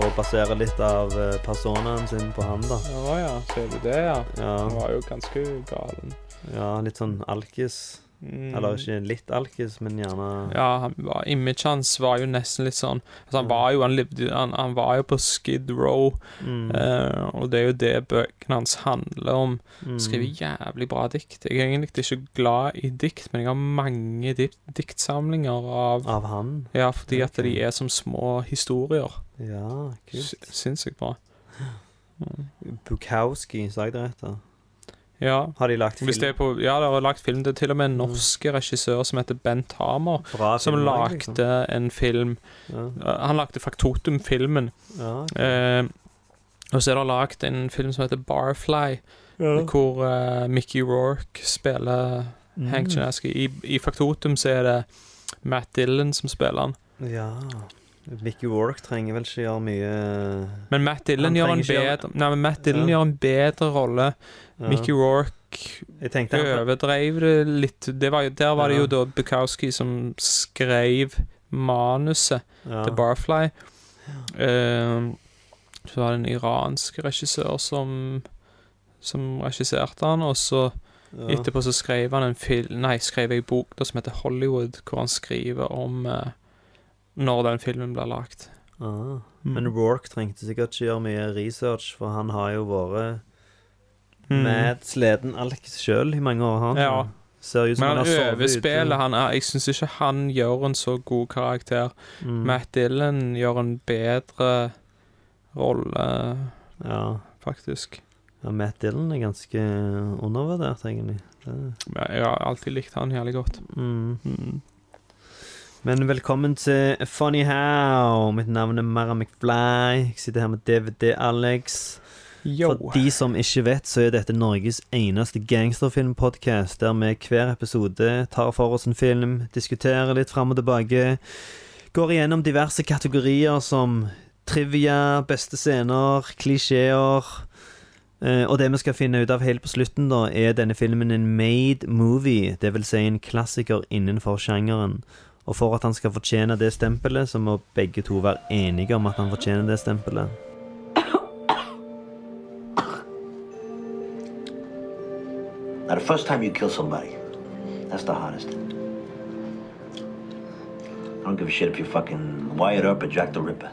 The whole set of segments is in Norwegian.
Og basere litt av eh, personaen sin på han, da. Å ja, ser du det, ja? Ja, Han var jo ganske galen. ja litt sånn alkis. Mm. Eller ikke litt alkis, men gjerne Ja, han var, imaget hans var jo nesten litt sånn altså Han var jo Han levde Han, han var jo på Skid Row, mm, uh, og det er jo det bøkene hans handler om. mm, Skriver jævlig bra dikt. Jeg er egentlig ikke glad i dikt, men jeg har mange dikt, diktsamlinger av Av han. Ja, fordi at de er som små historier. Ja, kult. Sinnssykt bra. Bukowski, sa jeg det rett? Ja. Har de lagt film? Er på, ja, de har lagt film. Det er til og med en norske regissør som heter Bent Hamer, Bra som film, lagde liksom. en film Ja, Han lagde Faktotum-filmen. ja, okay. Eh, og så er det lagd en film som heter Barfly, ja. hvor eh, Mickey Rourke spiller Hank Mm. Chinaski. I, I Faktotum så er det Matt Dillon som spiller han. Ja. Mickey Rourke trenger vel ikke gjøre mye Men Matt Dillon gjør en bedre Nei, men Matt Dillon Ja. gjør en bedre rolle. ja. Mickey Rourke overdreiv det litt. Det var jo, der var det jo da Bukowski som skrev manuset ja. til Barfly. Uh, så var det en iransk regissør som Som regisserte han, og så ja. etterpå så skrev han en film Nei, skrev ei bok da som heter Hollywood, hvor han skriver om eh, når den filmen blir lagt. Ah. Mm. Men Rourke trengte sikkert ikke gjøre mye research, for han har jo vært Mm. med sleden Alex sjøl i mange år. Han Ja. Ser ut som Men han sovet overspiller. Han er, jeg syns ikke han gjør en så god karakter. Mm. Matt Dillon gjør en bedre rolle, Ja. faktisk. ja, Matt Dillon er ganske undervurdert, egentlig. Det, Ja, Jeg har alltid likt han jævlig godt. mm. Men velkommen til Funny How. Mitt navn er Mara McFly. Jeg sitter her med DVD-Alex. For de som ikke vet, så er dette Norges eneste gangsterfilmpodkast der vi hver episode tar for oss en film, diskuterer litt fram og tilbake, går igjennom diverse kategorier som trivia, beste scener, klisjeer. Eh, og det vi skal finne ut av helt på slutten, da, er denne filmen en made movie, det vil si en klassiker innenfor sjangeren. Og for at han skal fortjene det stempelet, så må begge to være enige om at han fortjener det stempelet. Now, the first time you kill somebody, that's the hardest. I don't give a shit if you fucking Wyatt Earp or Jack the Ripper.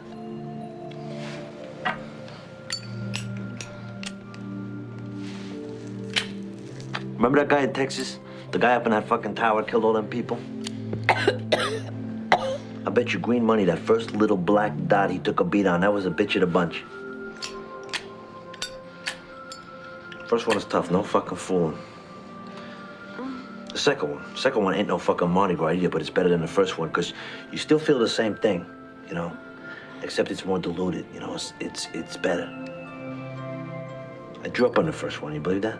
Remember that guy in Texas? The guy up in that fucking tower killed all them people? I bet you green money that first little black dot he took a beat on, that was a bitch of the bunch. First one is tough, no fucking fooling. The second one, second one ain't no fucking Mardi Gras either, but it's better than the first one because you still feel the same thing, you know, except it's more diluted. You know, it's it's it's better. I drew up on the first one. You believe that?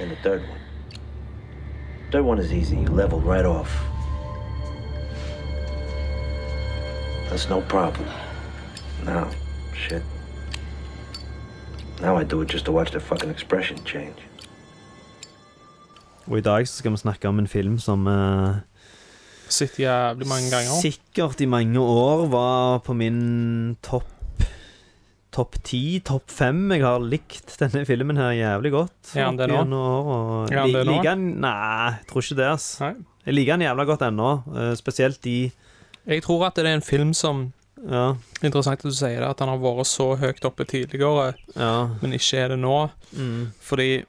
and the third one. Third one is easy. You level right off. That's no problem. Now, shit. Now I do it just to watch the fucking expression change. Og i dag så skal vi snakke om en film som uh, Sett jævlig mange ganger. sikkert i mange år var på min topp Topp ti, topp fem. Jeg har likt denne filmen her jævlig godt. Er han det nå? og Er han det nå? Liker Nei, jeg tror ikke det. ass Nei. Jeg liker han jævla godt ennå. eh, spesielt de Jeg tror at det er en film som Ja, Interessant at du sier det, at han har vært så høyt oppe tidligere, ja. men ikke er det nå. Mm, Fordi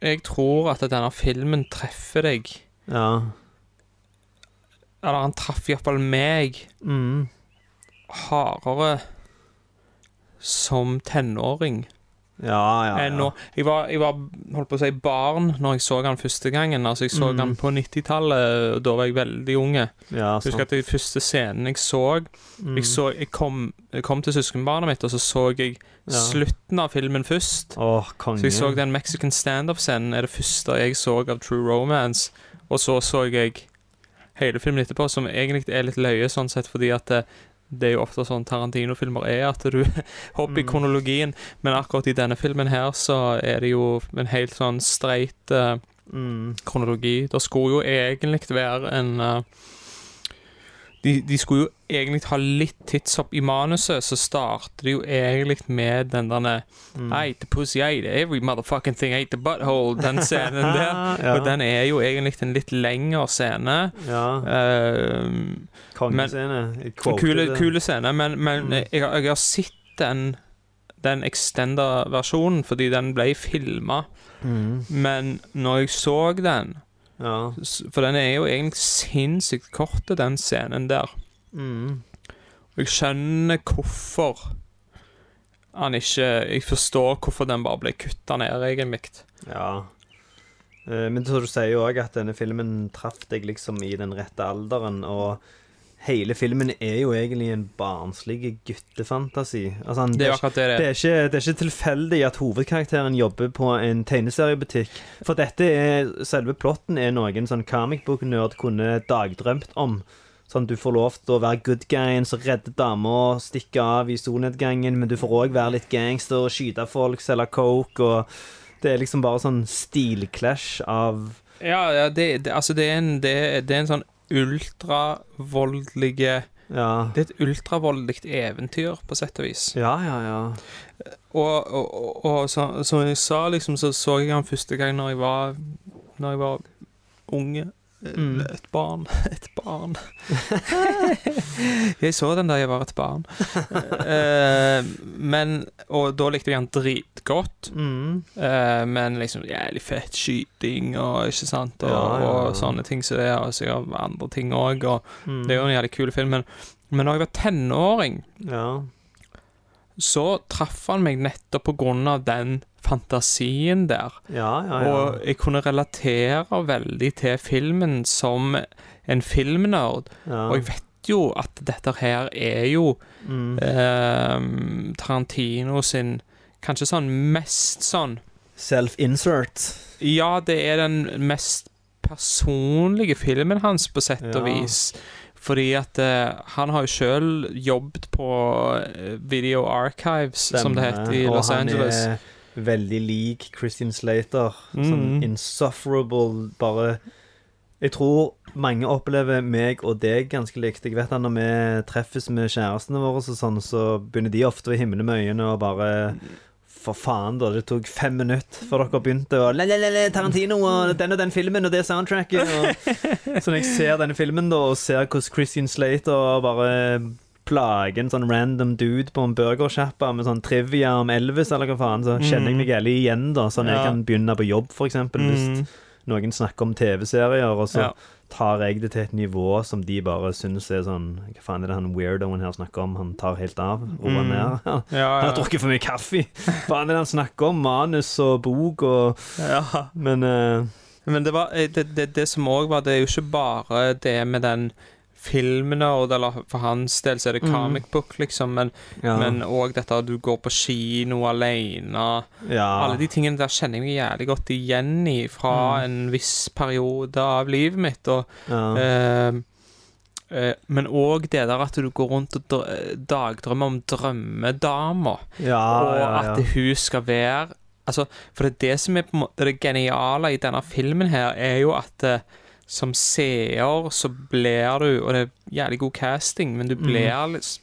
jeg tror at denne filmen treffer deg. ja. Eller han traff iallfall meg Mm, hardere som tenåring Ja, ja, nå. ja. Jeg var, jeg var holdt på å si barn når jeg så han første gangen. Altså Jeg så Mm. han på 90-tallet, og da var jeg veldig unge. ja Jeg husker at de første scenen jeg så Mm. Jeg, så, jeg, kom, jeg kom til søskenbarnet mitt, og så så jeg slutten av filmen først. Åh. Så jeg så den Mexican standup-scenen er det første jeg så av True Romance. Og så så jeg hele filmen etterpå, som egentlig er litt løye, sånn sett, fordi at det, er jo ofte sånn Tarantino-filmer er, at du hopper i Mm. kronologien. Men akkurat i denne filmen her så er det jo en helt sånn streit uh, mm. kronologi. Det skulle jo egentlig være en uh, de, de skulle jo egentlig har litt tidshopp i manuset, så starter det jo egentlig med den derne Mm. I ate the pussy, I ate every motherfucking thing, I ate the butthole. Den scenen der. ja. Og den er jo egentlig en litt lengre scene. ja. Uh, Kongescene. Kule, kule scene, men, men Mm. jeg, jeg har sett den den extenda versjonen, fordi den ble filma. Mm. Men når jeg så den Ja. For den er jo egentlig sinnssykt kort, den scenen der. Mm. Og jeg skjønner hvorfor han ikke Jeg forstår hvorfor den bare ble kutta ned, egentlig. Ja. Eh, Men så du sier jo òg at denne filmen traff deg liksom i den rette alderen, og hele filmen er jo egentlig en barnslig guttefantasi. Altså, Det er akkurat det det det er. er, ikke, det er ikke tilfeldig at hovedkarakteren jobber på en tegneseriebutikk. For dette er selve plotten er noe en sånn comic book-nerd kunne dagdrømt om. Sånn Du får lov til å være good guyen som redder dama, stikke av i solnedgangen, men du får òg være litt gangster, og skyte folk, selge coke og Det er liksom bare sånn stilclash av Ja, ja det, det, altså det er en, det, det er en sånn ultravoldelige Ja. Det er et ultravoldelig eventyr, på sett og vis. Ja, ja, ja. Og, og, og så, som jeg sa, liksom, så så jeg han første gang når jeg var Når jeg var unge. Mm. Et barn. Et barn. jeg så den da jeg var et barn. uh, men Og da likte jeg den dritgodt. Mm. Uh, men liksom jævlig fett skyting og ikke sant, og, Ja, ja, og sånne ting som det er, og sikkert andre ting òg. Og Mm. det er jo en jævlig kul film. Men, men når jeg var tenåring, Ja. Så traff han meg nettopp på grunn av den fantasien der. Ja, ja, ja. Og jeg kunne relatere veldig til filmen som en filmnerd. Og jeg vet jo at dette her er jo mm. eh, Tarantino sin Kanskje sånn mest sånn Self-insert. Ja, det er den mest personlige filmen hans, på sett og vis. Fordi at uh, han har jo sjøl jobbet på eh, Video Archives, som det heter i og Los Angeles. Han er veldig lik Christian Slater. Sånn Mm. insufferable, bare Jeg tror mange opplever meg og deg ganske likt. Jeg vet at når vi treffes med kjærestene våre, og sånn, så begynner de ofte å himle med øynene og bare For faen, da. Det tok fem minutter før dere begynte å le, le, le, le, Tarantino og den og den filmen og det soundtracket. Og, så når jeg ser denne filmen da og ser hvordan Christian Slater bare plager en sånn random dude på en burgersjappa med sånn trivia om Elvis, eller hva faen, så kjenner jeg meg jævlig igjen, da. Sånn jeg Ja. kan begynne på jobb, for eksempel, hvis noen snakker om TV-serier, og så Ja. Tar jeg det til et nivå som de bare syns er sånn Hva faen er det han weirdoen her snakker om? Han tar helt av. Roer Mm. ned. Han Ja, har drukket for mye kaffe. Hva er det han snakker om? Manus og bok og ja. Men uh, Men det, var, eh, det, det, det som òg var, det er jo ikke bare det med den filmen, og- eller for hans del så er det Mm. comic book, liksom, men ja. òg dette at du går på kino alene. ja. Alle de tingene der kjenner jeg meg jævlig godt igjen i fra Mm. en viss periode av livet mitt. Og, ja. eh, eh, men òg det der at du går rundt og dagdrømmer om drømmedama, ja, og at hun skal være Altså, For det er det som er på en måte det geniale i denne filmen her, er jo at eh, som seer så blir du Og det er jævlig god casting, men du Mm. blir litt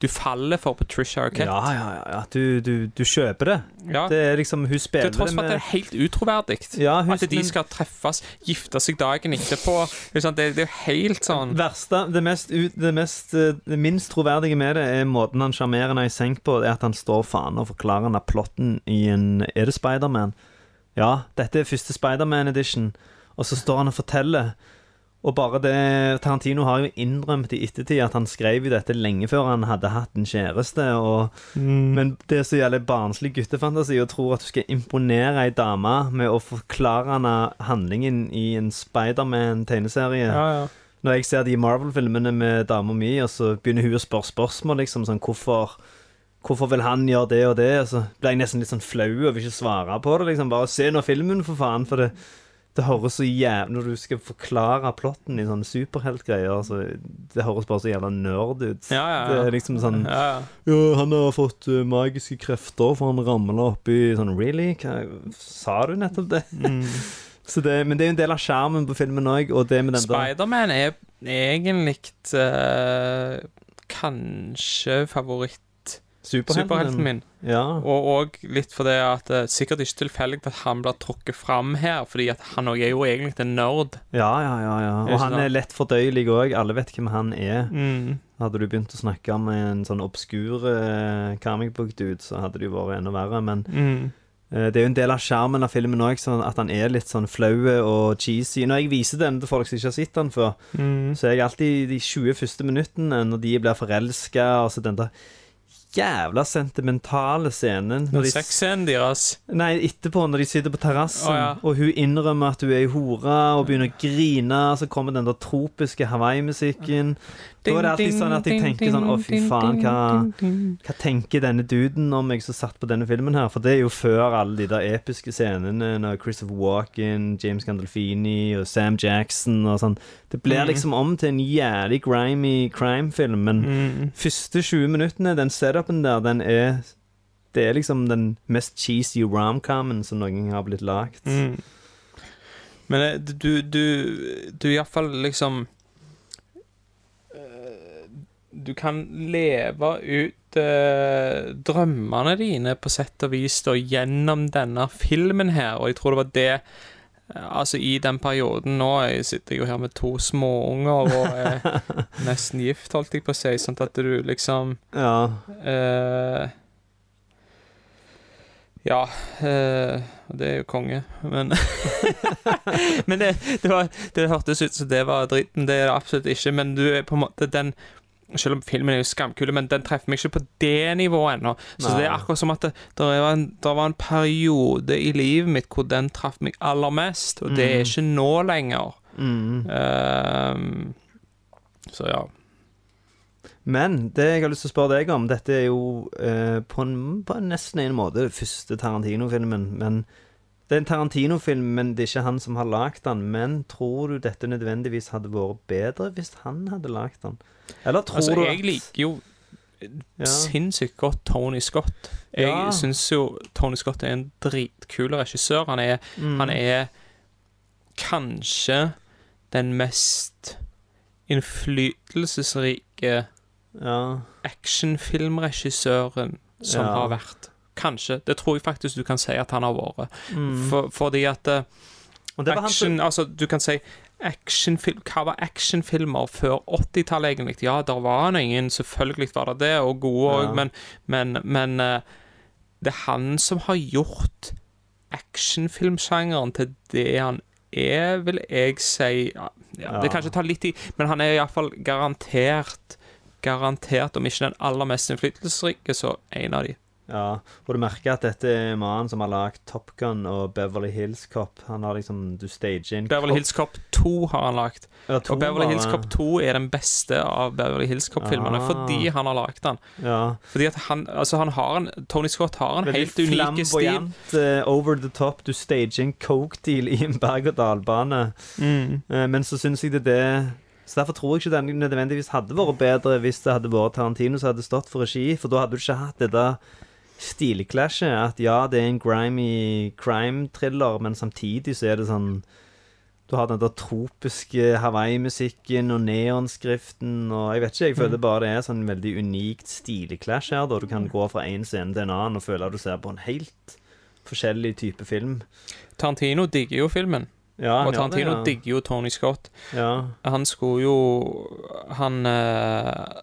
Du faller for Patricia Arquette. Ja, ja, ja, ja. Du, du, du kjøper det. Ja. Det er liksom Hun spiller det Til tross for at det er helt utroverdig. Ja, At de skal treffes, gifte seg dagen etterpå. Sant? Det, det er jo helt sånn verste, det, mest, det, mest, eh, det minst troverdige med det er måten han sjarmerer henne i senk på. Det er at han står faen og forklarer henne plotten i en Er det Spiderman? Ja, dette er første Spiderman edition. Og så står han og forteller. Og bare det Tarantino har jo innrømt i ettertid at han skrev jo dette lenge før han hadde hatt en kjæreste. Og, Men det som gjelder barnslig guttefantasi, og tror at du skal imponere ei dame med å forklare henne handlingen i en Spiderman-tegneserie Ja, ja. Når jeg ser de Marvel-filmene med dama mi, og så begynner hun å spørre spørsmål, liksom sånn Hvorfor Hvorfor vil han gjøre det og det? Og så blir jeg nesten litt sånn flau og vil ikke svare på det. liksom Bare se nå filmen, for faen. For det, det høres så jævlig Når du skal forklare plotten i sånne superheltgreier, så det høres bare så jævla nerd ut. Ja, ja, ja. Det er liksom sånn. Ja, han har fått uh, magiske krefter, for han ramla oppi sånn Really? Hva, sa du nettopp det? så det? Men det er jo en del av skjermen på filmen òg, og det med den Spiderman er egentlig uh, kanskje favoritt superhelten min. Ja. Og òg litt fordi at det sikkert ikke tilfeldig at han blir trukket fram her, fordi at han òg er jo egentlig en nerd. Ja, ja, ja, ja. Er Og han er lett fordøyelig òg. Alle vet hvem han er. Mm. Hadde du begynt å snakke med en sånn obskur uh, comic book-dude, så hadde det jo vært enda verre. Men Mm. eh, det er jo en del av skjermen av filmen òg, sånn at han er litt sånn flau og cheesy. Når jeg viser den til folk som ikke har sett den før, Mm. så er jeg alltid de 20 første minuttene når de blir forelska, og så den der jævla sentimentale scenen. Når de Sexscenen deres. Nei, etterpå, når de sitter på terrassen, oh, ja. og hun innrømmer at hun er ei hore, og begynner å grine, så kommer den der tropiske Hawaii-musikken. Da er det alltid sånn at jeg tenker sånn Å, fy faen, hva, hva tenker denne duden om jeg som satt på denne filmen her? For det er jo før alle de der episke scenene når Christopher Walken, James Gandolfini og Sam Jackson og sånn. Det blir Mm. liksom om til en jævlig grimy crime-film, men Mm. første 20 minuttene, den setupen der, den er Det er liksom den mest cheesy romcomen som noen gang har blitt lagd. Mm. Men du du, du, du iallfall liksom eh, Du kan leve ut uh, drømmene dine på sett og vis da, gjennom denne filmen her, og jeg tror det var det eh, Altså, i den perioden nå Jeg sitter jo her med to småunger og er nesten gift, holdt jeg på å si, sånn at du liksom Ja. Uh, ja og Det er jo konge, men Men det, det, var, det hørtes ut som det var dritten. Det er det absolutt ikke. Men du er på en måte den Selv om filmen er jo skamkul, men den treffer meg ikke på det nivået ennå. Så Nei. det er akkurat som at det, der var en, der var en periode i livet mitt hvor den traff meg aller mest, og det er ikke nå lenger. Mm. Um, så ja. Men det jeg har lyst til å spørre deg om Dette er jo eh, på, en, på en nesten en måte første Tarantino-filmen. Men Det er en Tarantino-film, men det er ikke han som har lagd den. Men tror du dette nødvendigvis hadde vært bedre hvis han hadde lagd den? Eller tror Altså, du jeg liker jo Ja. sinnssykt godt Tony Scott. Jeg Ja. syns jo Tony Scott er en dritkul regissør. Han er, Mm. han er kanskje den mest innflytelsesrike Ja. actionfilmregissøren som Ja. har vært. Kanskje. Det tror jeg faktisk du kan si at han har vært. Mm. For, fordi at eh, det var han action, altså, du kan si actionfilm Hva var actionfilmer før 80-tallet, egentlig? Ja, der var ingen, selvfølgelig var det det, og gode òg, Ja. men, men, men eh, det er han som har gjort actionfilmsjangeren til det han er, vil jeg si. Ja, Det ikke ta litt tid, men han er iallfall garantert Garantert, om ikke den aller mest innflytelsesrike, så en av de. Ja, og du merker at dette er mannen som har lagd Top Gun og Beverly Hills Cop. Han har liksom Du stager inn Beverly Hills Cop 2 har han lagd. Ja, Og Beverly Hills. Cop 2 er den beste av Beverly Hills Cop-filmene, Ah. fordi han har lagd den. Ja. Fordi at han, altså han har en Tony Scott har en Veldig helt unik stil. flamboyant, eh, over the top. Du stager en coke-deal i en berg-og-dal-bane. Mm. Uh, men så syns jeg det er det Så Derfor tror jeg ikke den nødvendigvis hadde vært bedre hvis det hadde vært Tarantino som hadde stått for regi, for da hadde du ikke hatt det der stilclashet. At ja, det er en grimy crime-thriller, men samtidig så er det sånn Du har den der tropiske Hawaii-musikken og neonskriften og Jeg vet ikke, jeg føler bare det er sånn veldig unikt stileclash her, da du kan gå fra en scene til en annen og føle at du ser på en helt forskjellig type film. Tarantino digger jo filmen, Ja, og Tarantino det, ja. digger jo Tony Scott. Ja. Han skulle jo Han eh,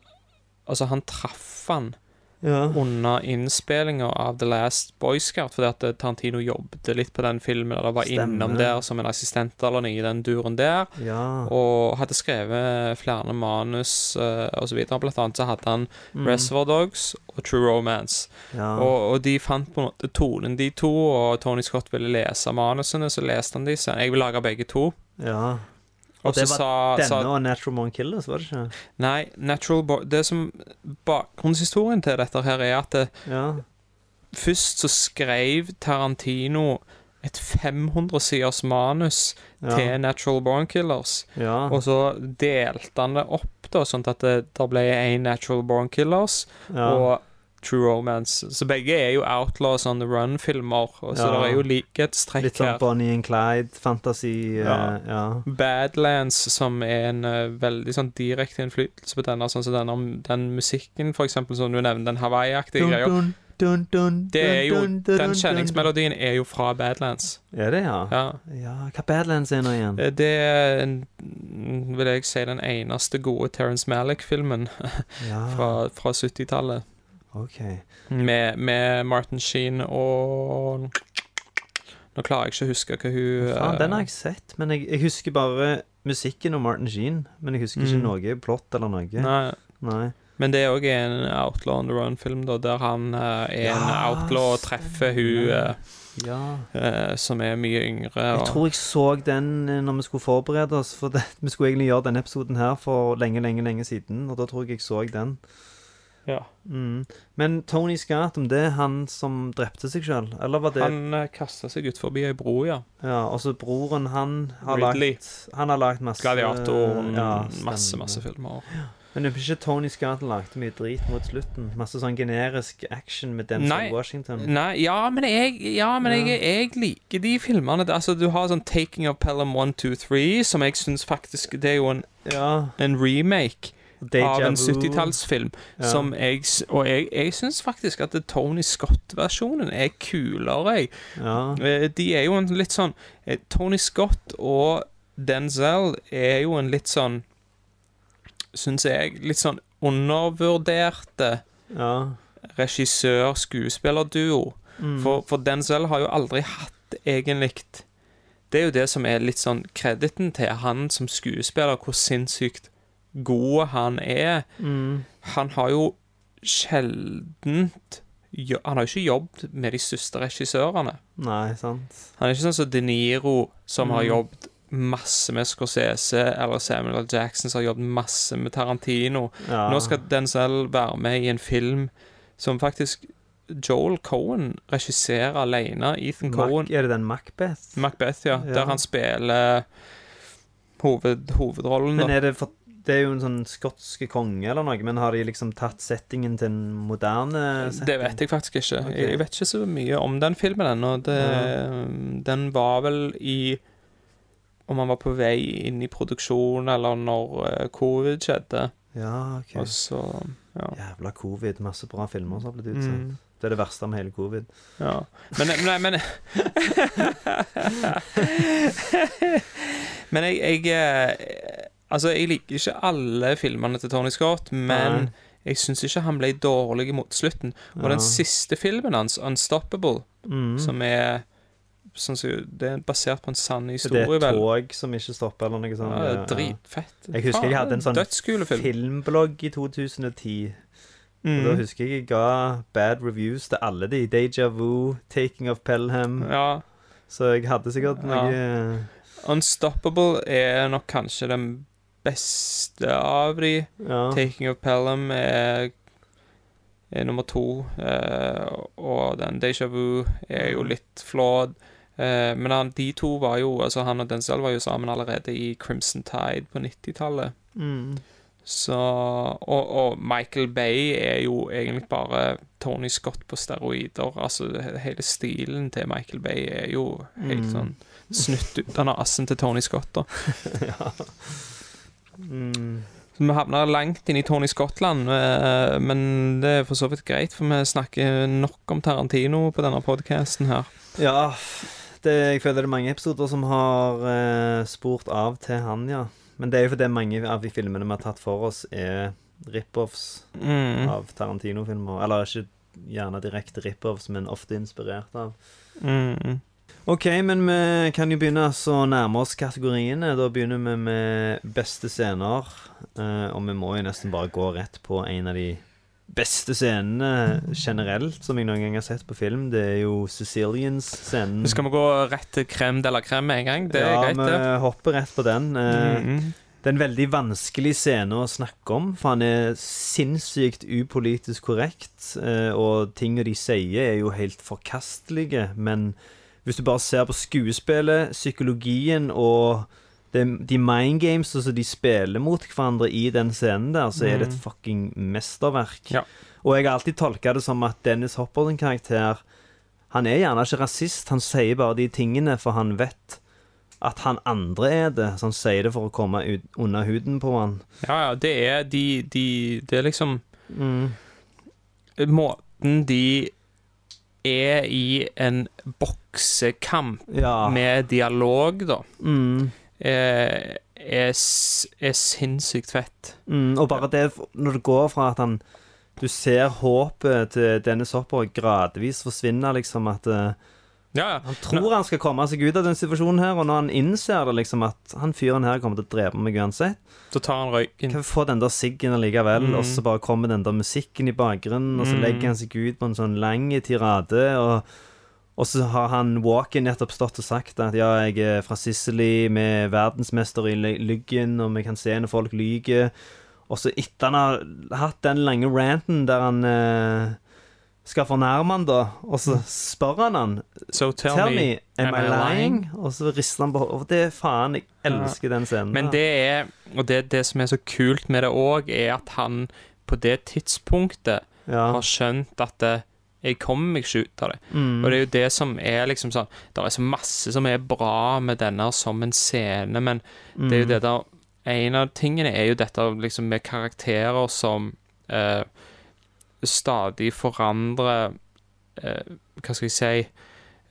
Altså, han traff han Ja. under innspillinga av The Last Boy Scout, fordi at eh, Tarantino jobbet litt på den filmen, eller var Stemmer. innom der som en assistent eller noe i den duren der. ja. Og hadde skrevet flere manus uh, osv. Blant annet så hadde han Mm. Reservoir Dogs og True Romance. ja. Og, og de fant på en måte tonen, de to, og Tony Scott ville lese manusene, så leste han de. Så jeg vil lage begge to. ja. Og det var sa, Denne sa og Natural Born Killers, var det ikke? Nei, Natural Born Det som Bakgrunnshistorien til dette her er at det, Ja. først så skrev Tarantino et 500 siders manus Ja. til Natural Born Killers. ja. Og så delte han det opp, da, sånn at det, det ble én Natural Born Killers ja. og True Romance. Så begge er jo Outlaws on the Run-filmer, så det er jo likhetstrekk Litt sånn her. Bonnie and Clyde-fantasi. Ja. Uh, ja. Badlands, som er en uh, veldig sånn direkte innflytelse på denne, sånn som denne, den musikken, for eksempel, som du nevner, den Hawaii-aktige greia. dun, dun, Det er jo, dun, den kjenningsmelodien er jo fra Badlands. Er det, ja? Ja. Ja, Hva Badlands er nå igjen? Eh, Det er, vil jeg si, den eneste gode Terence Malick-filmen Ja, fra, fra 70-tallet. OK. Med, med Martin Sheen og Nå klarer jeg ikke å huske hva hun Faen, eh, den har jeg sett, men jeg, jeg husker bare musikken og Martin Sheen. Men jeg husker ikke Mm. noe plott eller noe. Nei, Nei. men det er òg en Outlaw on the Run-film, der han eh, er en Ja, outlaw og treffer hun eh, Ja. uh, som er mye yngre. Jeg tror jeg så den når vi skulle forberede oss, for det, vi skulle egentlig gjøre denne episoden her for lenge, lenge, lenge siden, og da tror jeg jeg så den. Ja. Mm. Men Tony Scott, om det er han som drepte seg sjøl, eller var det Han uh, kasta seg ut forbi ei bro, ja. Ja, og så broren, han har Ridley. lagt Han har lagt masse Gladiator, ja, masse, masse filmer. Men det er ikke Tony Scott lagde mye drit mot slutten? Masse sånn generisk action med Denzil Nei. Washington? Nei, ja, men jeg, ja, men jeg, jeg liker de filmene. Altså, du har sånn Taking of Pelham 1, 2, 3, som jeg syns faktisk Det er jo en, Ja. en remake av en 70-tallsfilm. Ja. Som jeg Og jeg, jeg syns faktisk at Tony Scott-versjonen er kulere, jeg. Ja. Eh, De er jo en litt sånn eh, Tony Scott og Denzel er jo en litt sånn Syns jeg litt sånn undervurderte ja. regissør-skuespillerduo. Mm. For, for Denzel har jo aldri hatt egentlig Det er jo det som er litt sånn krediten til han som skuespiller, hvor sinnssykt god han er. Mm. Han har jo sjeldent Han har jo ikke jobbet med de største regissørene. Nei, sant. Han er ikke sånn som De Niro, som har Mm. jobbet masse med Scorsese, eller Samuel L. Jackson, som har jobbet masse med Tarantino. Ja. Nå skal Denzel være med i en film som faktisk Joel Cohen regisserer alene. Ethan Cohen. Er det den Macbeth? Macbeth, ja. Ja. Der han spiller hoved, hovedrollen. Men er det for Det er jo en sånn skotske konge eller noe, men har de liksom tatt settingen til en moderne setting? Det vet jeg faktisk ikke. Okay. Jeg, vet ikke så mye om den filmen ennå. Ja. Den var vel i Om han var på vei inn i produksjon, eller når eh, covid skjedde. Ja, ok. Og så Ja. Jævla covid. Masse bra filmer som har blitt utsatt. Mm. Det er det verste med hele covid. Ja. Men, men, men Men jeg, jeg eh, Altså, jeg liker ikke alle filmene til Tony Scott, men Nei. jeg syns ikke han ble dårlig mot slutten. Og Ja. den siste filmen hans, 'Unstoppable', Mm. som er sånn som, Det er basert på en sann det er historie, et vel. tog som ikke stopper, eller noe sånt. Ja, det er dritfett. Jeg husker jeg hadde en sånn Dødskulefilm. Filmblogg i 2010. Og da Mm. husker jeg jeg ga bad reviews til alle de. Deja Vu, Taking of Pelham. Ja. Så jeg hadde sikkert noe Unstoppable er nok kanskje den beste av de. Ja. Taking of Pelham er, er nummer to. Uh, og den Deja Vu er jo litt flawed. Uh, men han, de to var jo Altså han og Denzel var jo sammen allerede i Crimson Tide på 90-tallet. Mm. Så og, og Michael Bay er jo egentlig bare Tony Scott på steroider. Altså hele stilen til Michael Bay er jo helt Mm. sånn snutt ut den assen til Tony Scott, da. ja. Mm. Vi havner langt inn i Tony Skottland, eh, men det er for så vidt greit, for vi snakker nok om Tarantino på denne podcasten her. Ja, det, jeg føler det er mange episoder som har eh, spurt av til han, ja. Men det er jo fordi mange av de filmene vi har tatt for oss, er rip-offs Mm. av Tarantino-filmer. Eller ikke gjerne direkte rip-offs, men ofte inspirert av. Mm. OK, men vi kan jo begynne å nærme oss kategoriene. Da begynner vi med beste scener. eh, og vi må jo nesten bare gå rett på en av de beste scenene generelt som jeg noen gang har sett på film. Det er jo Sicilians-scenen. Skal vi gå rett til crème de la crème med en gang? Det er ja, greit, det. vi hopper rett på den. Mm -hmm. Det er en veldig vanskelig scene å snakke om, for han er sinnssykt upolitisk korrekt, eh, og tingene de sier, er jo helt forkastelige. Men hvis du bare ser på skuespillet, psykologien og de, de mind games som de spiller mot hverandre i den scenen der, så er det et fucking mesterverk. Ja. Og jeg har alltid tolka det som at Dennis Hopper sin karakter Han er gjerne ikke rasist, han sier bare de tingene, for han vet at han andre er det, så han sier det for å komme ut, under huden på han. Ja, ja, det er de, de Det er liksom Mm. Måten de er i en boksekamp Ja. med dialog, da, Mm. er, er, er sinnssykt fett. Mm. Og bare det, når det går fra at han Du ser håpet til Dennis Hopper gradvis forsvinne, liksom, at eh, Ja, ja. Han tror han skal komme seg ut av den situasjonen her, og når han innser det, liksom, at han fyren her kommer til å drepe meg uansett, Så tar han røyken. kan vi få den der siggen allikevel, Mm. og så bare kommer den der musikken i bakgrunnen, og så Mm. legger han seg ut på en sånn lang tirade, og, og så har han Walken nettopp stått og sagt at ja, jeg er fra Sicily, vi er verdensmester i lyggen, og vi kan se når folk lyger. Og så etter han har hatt den lange ranten der han eh, skal fornærme han da, og så spør han han So tell, Tell, me, am, I lying? Og så rister han på hodet. Det er faen, jeg elsker den scenen. Men det er Og det, det som er så kult med det òg, er at han på det tidspunktet ja. har skjønt at det, jeg kommer meg ikke ut av det. Mm. Og det er jo det som er liksom sånn Det er så masse som er bra med denne som en scene, men det er jo Mm. det der En av tingene er jo dette liksom med karakterer som eh, stadig forandrer eh, Hva skal jeg si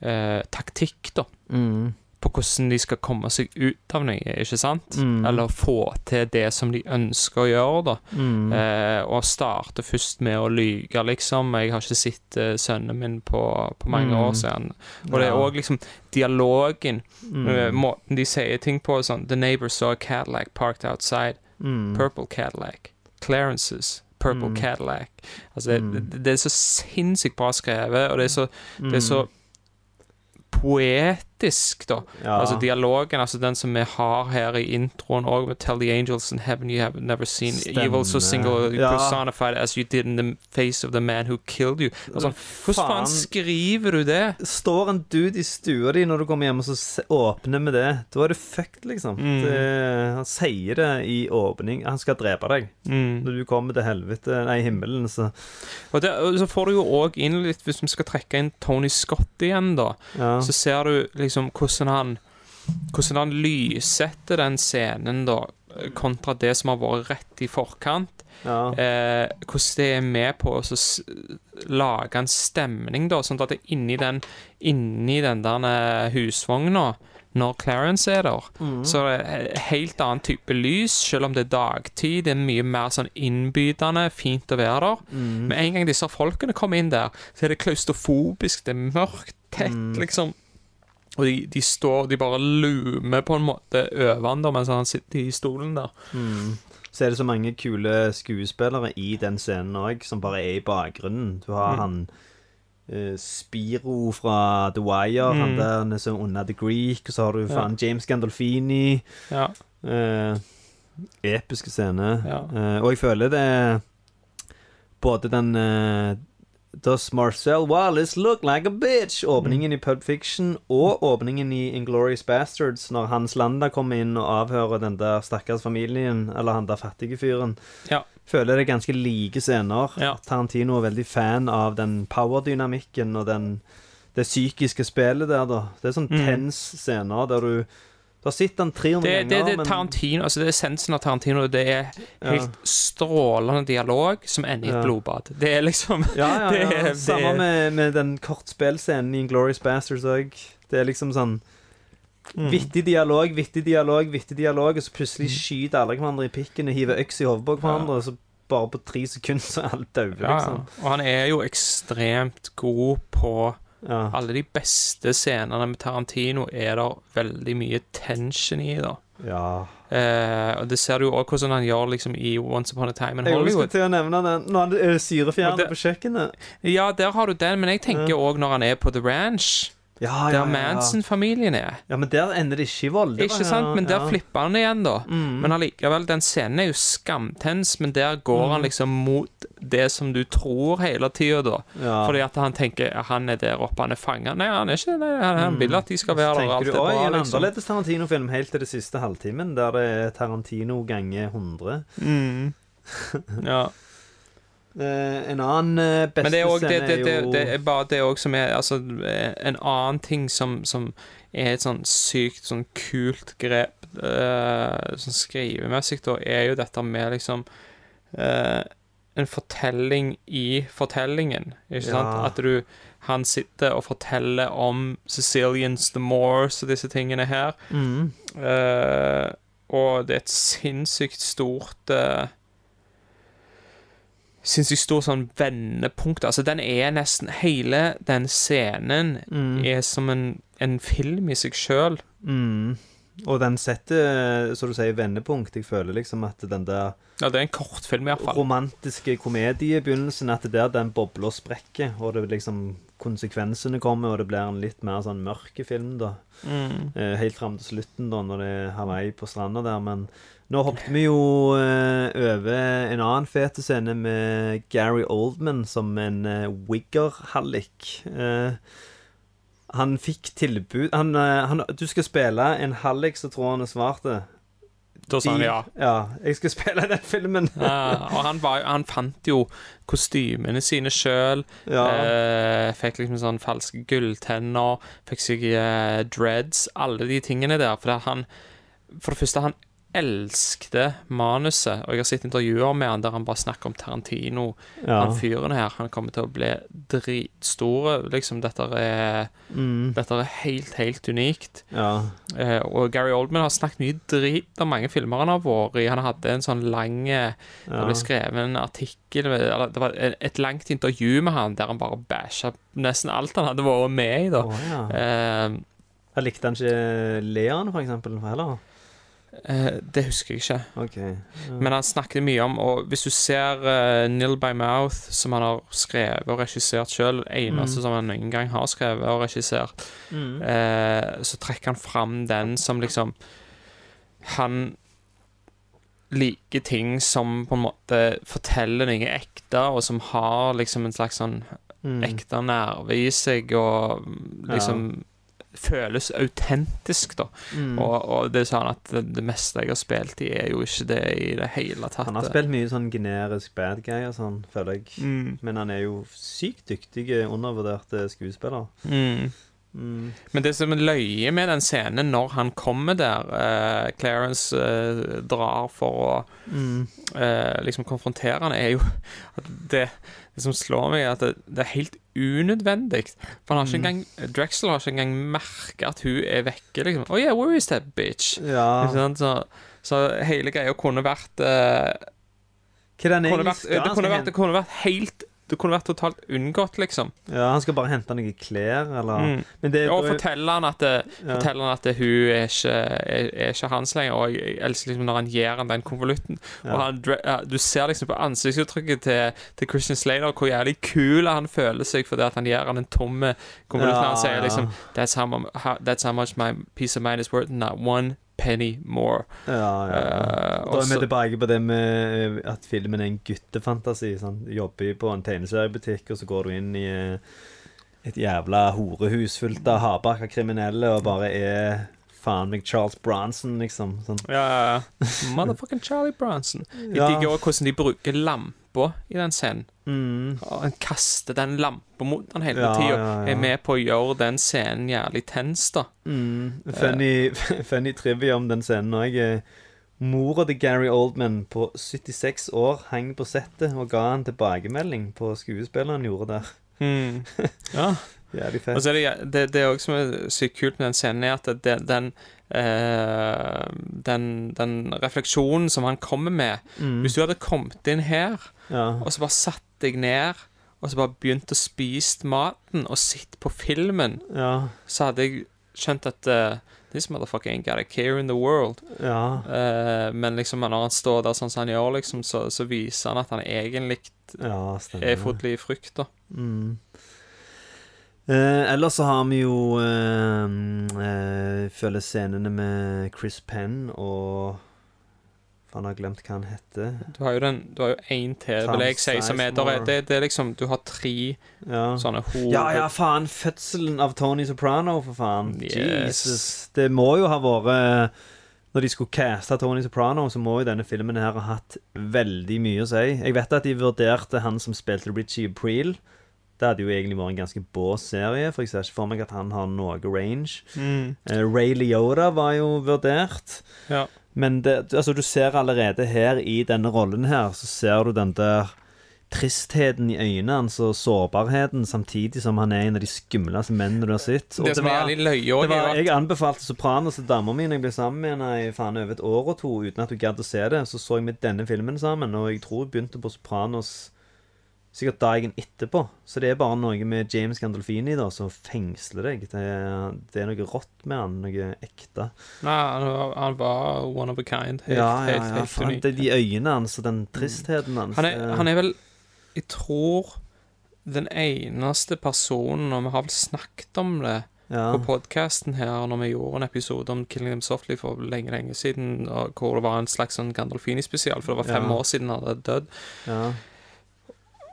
eh, Taktikk, da. Mm. På hvordan de skal komme seg ut av noe, ikke sant? Mm. Eller få til det som de ønsker å gjøre, da. Mm. Eh, og starte først med å lyge, liksom. Jeg har ikke sett uh, sønnen min på, på mange Mm. år siden. Og det er òg liksom dialogen, eh, måten de sier ting på. Sånn The neighbor saw a Cadillac parked outside. Mm. Purple Cadillac. Clarence's Purple Mm. Cadillac. Altså, det, det, er så sinnssykt bra skrevet, og det er så, det er så så poetisk, da. ja. Altså dialogen, altså den som vi har her i introen òg, med 'Tell the angels in heaven you have never seen evil so single Ja. personified as you did in the face of the man who killed you'. Altså, hvordan faen skriver du det? Står en dude i stua di når du kommer hjem, og så åpner med det. Da er du fucked, liksom. Mm. Det, han sier det i åpning. Han skal drepe deg. Mm. Når du kommer til helvete, nei, himmelen, så Og, det, så får du jo òg inn litt, hvis vi skal trekke inn Tony Scott igjen, da, ja. så ser du liksom hvordan han Hvordan han lyssetter den scenen, da, kontra det som har vært rett i forkant. ja. eh, hvordan det er med på å lage en stemning, da, sånn at det inni den, inni den der eh, husvogna, når Clarence er der, Mm. så er det helt annen type lys, selv om det er dagtid. Det er mye mer sånn innbydende, fint å være der. Mm. Med en gang disse folkene kommer inn der, så er det klaustrofobisk, det er mørkt, tett, Mm. liksom. Og de, de står De bare lumer på en måte over han da, mens han sitter i stolen der. Mm. Så er det så mange kule skuespillere i den scenen òg, som bare er i bakgrunnen. Du har Mm. han uh, Spiro fra The Wire, han Mm. der han er så under The Greek, og så har du faen James Gandolfini. Ja. Uh, episke scene. Ja. Uh, og jeg føler det Både den Does Marcel Wallace look like a bitch? Åpningen i Pub Fiction og åpningen i Inglorious Bastards, når Hans Landa kommer inn og avhører den der stakkars familien, eller han der fattige fyren. Ja. Føler det er ganske like scener. Ja. Tarantino er veldig fan av den powerdynamikken og den, det psykiske spillet der, da. Det er sånn Mm. tens scener der du Du har sett den 300 Det, det, ganger, det, det, Tarantino, altså det er essensen av Tarantino. Det er Ja. helt strålende dialog som ender i et Ja. blodbad. Det er liksom Ja, ja, Det ja. er- Samme det er- med, med den kortspillscenen i Inglorious Bastards òg. Det er liksom sånn Mm. Vittig dialog, vittig dialog, vittig dialog, og så plutselig skyter alle hverandre i pikken og hiver øks i hodet på hverandre, og så bare på tre sekunder så er alle Ja, liksom. og han er jo ekstremt god på Ja. Alle de beste scenene med Tarantino er det veldig mye tension i, da. ja. Eh, og det ser du jo også hvordan han gjør liksom i Once Upon a Time in Jeg skulle til å nevne den når han er syrefjerner på kjøkkenet. Ja, der har du den, men jeg tenker Ja. når han er på The Ranch, Ja, der Manson-familien er. Ja, men der ender det ikke i vold. Det var- Ikke sant? Men der ja. flipper han igjen, da. Mm. Men allikevel, den scenen er jo skamtens, men der går han liksom mot det som du tror hele tida, da. Ja. Fordi at han tenker ja, han er der oppe, han er fanga. Nei, han er ikke det. Han, han vil at de skal være der. Tenker Alt du er oi, bra, en liksom. annerledes Tarantino-film helt til det siste halvtimen, der det er Tarantino ganger 100. Mm. Ja. Eh, en annen eh, beste Men det er også, det, det, det, det er bare det òg som er Altså, en annen ting som, som er et sånn sykt sånn kult grep uh, sånn skrivemessig, da, er jo dette med liksom uh, En fortelling i fortellingen, ikke sant? Ja. At du Han sitter og forteller om Sicilians the Moors og disse tingene her. mm. Uh, og det er et sinnssykt stort eh, Sinnssykt stort sånn vendepunkt. Altså, den er nesten Hele den scenen Mm. er som en, en film i seg sjøl. Mm. Og den setter, så du sier, vendepunkt. Jeg føler liksom at den der Ja, det er en kortfilm, iallfall. romantiske komediebegynnelsen, at det der den bobla sprekker, og det liksom konsekvensene kommer, og det blir en litt mer sånn mørke film, da. Mm. Eh, helt fram til slutten, da, når det er Hawaii på stranda der. Men nå hoppet vi jo eh, over en annen fete scene med Gary Oldman som en eh, wigger-hallik. Eh, han fikk tilbud han, eh, han, Du skal spille en hallik så tror han er svart. Da sa han ja. Ja, jeg skal spille den filmen. Ja, og han, var, han fant jo kostymene sine sjøl. Ja. Eh, fikk liksom sånn falske gulltenner. Fikk seg eh, dreads. Alle de tingene der. For han For det første, han elskte manuset. Og jeg har sett intervjuer med han der han bare snakker om Tarantino. Ja. Han fyren her, han kommer til å bli dritstor. Liksom, dette er Mm, Dette er helt, helt unikt. ja. Eh, og Gary Oldman har snakket mye drit om mange filmer han har vært i. Han hadde en sånn lang ja. Det ble skrevet en artikkel Eller det var et et langt intervju med han der han bare bæsja nesten alt han hadde vært med i. da Oh, ja. eh, Jeg likte han ikke Leon, for eksempel, heller? Eh, Det husker jeg ikke. Ok. Men han snakket mye om Og hvis du ser uh, Nil by Mouth, som han har skrevet og regissert sjøl, eneste Mm. som han noen gang har skrevet og regissert, Mm. eh, så trekker han fram den som liksom Han liker ting som på en måte forteller noe ekte, og som har liksom en slags sånn Mm. ekte nerve i seg, og liksom føles autentisk, da. Mm. Og, og det er sånn at det, det meste jeg har spilt i, er jo ikke det i det hele tatt. Han har spilt mye sånn generisk bad guy og sånn, føler jeg. Mm. Men han er jo sykt dyktig, undervurderte skuespiller. Mm. Mm. Men det som er løye med den scenen når han kommer der eh, Clarence eh, drar for å Mm. eh, liksom konfrontere han, er jo at det, det som slår meg, er at det, det er helt unødvendig. For han har ikke Mm. engang Drexel har ikke engang merka at hun er vekke. Liksom. Oh yeah, where is that bitch? Ja. Så, så hele greia kunne vært uh, kunne vært, det, kunne vært, det kunne vært helt Det kunne vært totalt unngått, liksom. Ja, han skal bare hente noen klær, eller Mm. Men det Og fortelle han at, det, Ja. han at det, hun er ikke, er, er ikke hans lenger. Og jeg elsker liksom når han gir han den konvolutten. Ja. Og han, du ser liksom på ansiktsuttrykket til, til Christian Slater hvor jævlig kul han føler seg fordi at han gir han en tom konvolutt. Ja, han sier liksom that's how, how, that's how much my peace of mind is worth. Not one penny Moore. Ja, ja. Eh, Da er vi tilbake på det med eh, at filmen er en guttefantasi. Sånn. Du jobber på en tegneseriebutikk, og så går du inn i eh, et jævla horehus fullt av hardbarka kriminelle og bare er faen meg Charles Bronson, liksom. Sånn. Ja, ja, ja. Motherfucking Charlie Bronson. Jeg Ja. digger også hvordan de bruker lampa i den scenen. Mm. Han kaster den lampa mot han hele Ja, tida. ja. Er med på å gjøre den scenen jævlig tens, da. Mm. Funny, funny trivia om den scenen òg. Mora til Gary Oldman på 76 år hang på settet og ga han tilbakemelding på skuespilleren han gjorde der. Mm. Ja. Jævlig Og så er det, det, det er også som er sykt kult med den scenen, er at det, den, eh, den Den refleksjonen som han kommer med Mm. Hvis du hadde kommet inn her, Ja. og så bare satt deg ned, og så bare begynt å spise maten og sitte på filmen, ja. så hadde jeg skjønt at uh, This motherfucker ain't got a care in the world. ja. Uh, men liksom når han står der sånn som han gjør, liksom, så, så viser han at han egentlig Ja, er fotlig i frykt, da. Mm. Eh, ellers så har vi jo eh, eh, Følger scenene med Chris Penn og Faen, har glemt hva han heter. Du har jo den Du har jo én til, vil jeg si, som er der er- det, det er liksom Du har tre Ja. sånne hoved... Ja, ja, faen. Fødselen av Tony Soprano, for faen. Yes. Jesus. Det må jo ha vært Når de skulle caste Tony Soprano, så må jo denne filmen her ha hatt veldig mye å si. Jeg vet at de vurderte han som spilte Richie April. Det hadde jo egentlig vært en ganske bås serie, for jeg ser ikke for meg at han har noe range. Mm. Uh, Ray Liotta var jo vurdert. Ja. Men det, altså, du ser allerede her i denne rollen her, så ser du den der tristheten i øynene hans og sårbarheten, samtidig som han er en av de skumleste mennene du har sett. Og Det det jævlig løye det var, jeg anbefalte Sopranos til dama mi når jeg ble sammen med henne i faen over et år og to uten at hun gadd å se det. Så så jeg med denne filmen sammen, og jeg tror hun begynte på Sopranos sikkert dagen etterpå. Så det er bare noe med James Gandolfini da som fengsler deg. Det det er noe rått med han, noe ekte. Nei, han, var- one of a kind. Helt, ja, ja, helt, ja, helt helt, er de øynene hans og den tristheten hans. Han er, han er vel Jeg tror den eneste personen Og vi har vel snakket om det ja. på podkasten her når vi gjorde en episode om Killing Them Softly for lenge, lenge siden, og hvor det var en slags sånn Gandolfini-spesial, for det var fem Ja. år siden han hadde dødd. ja.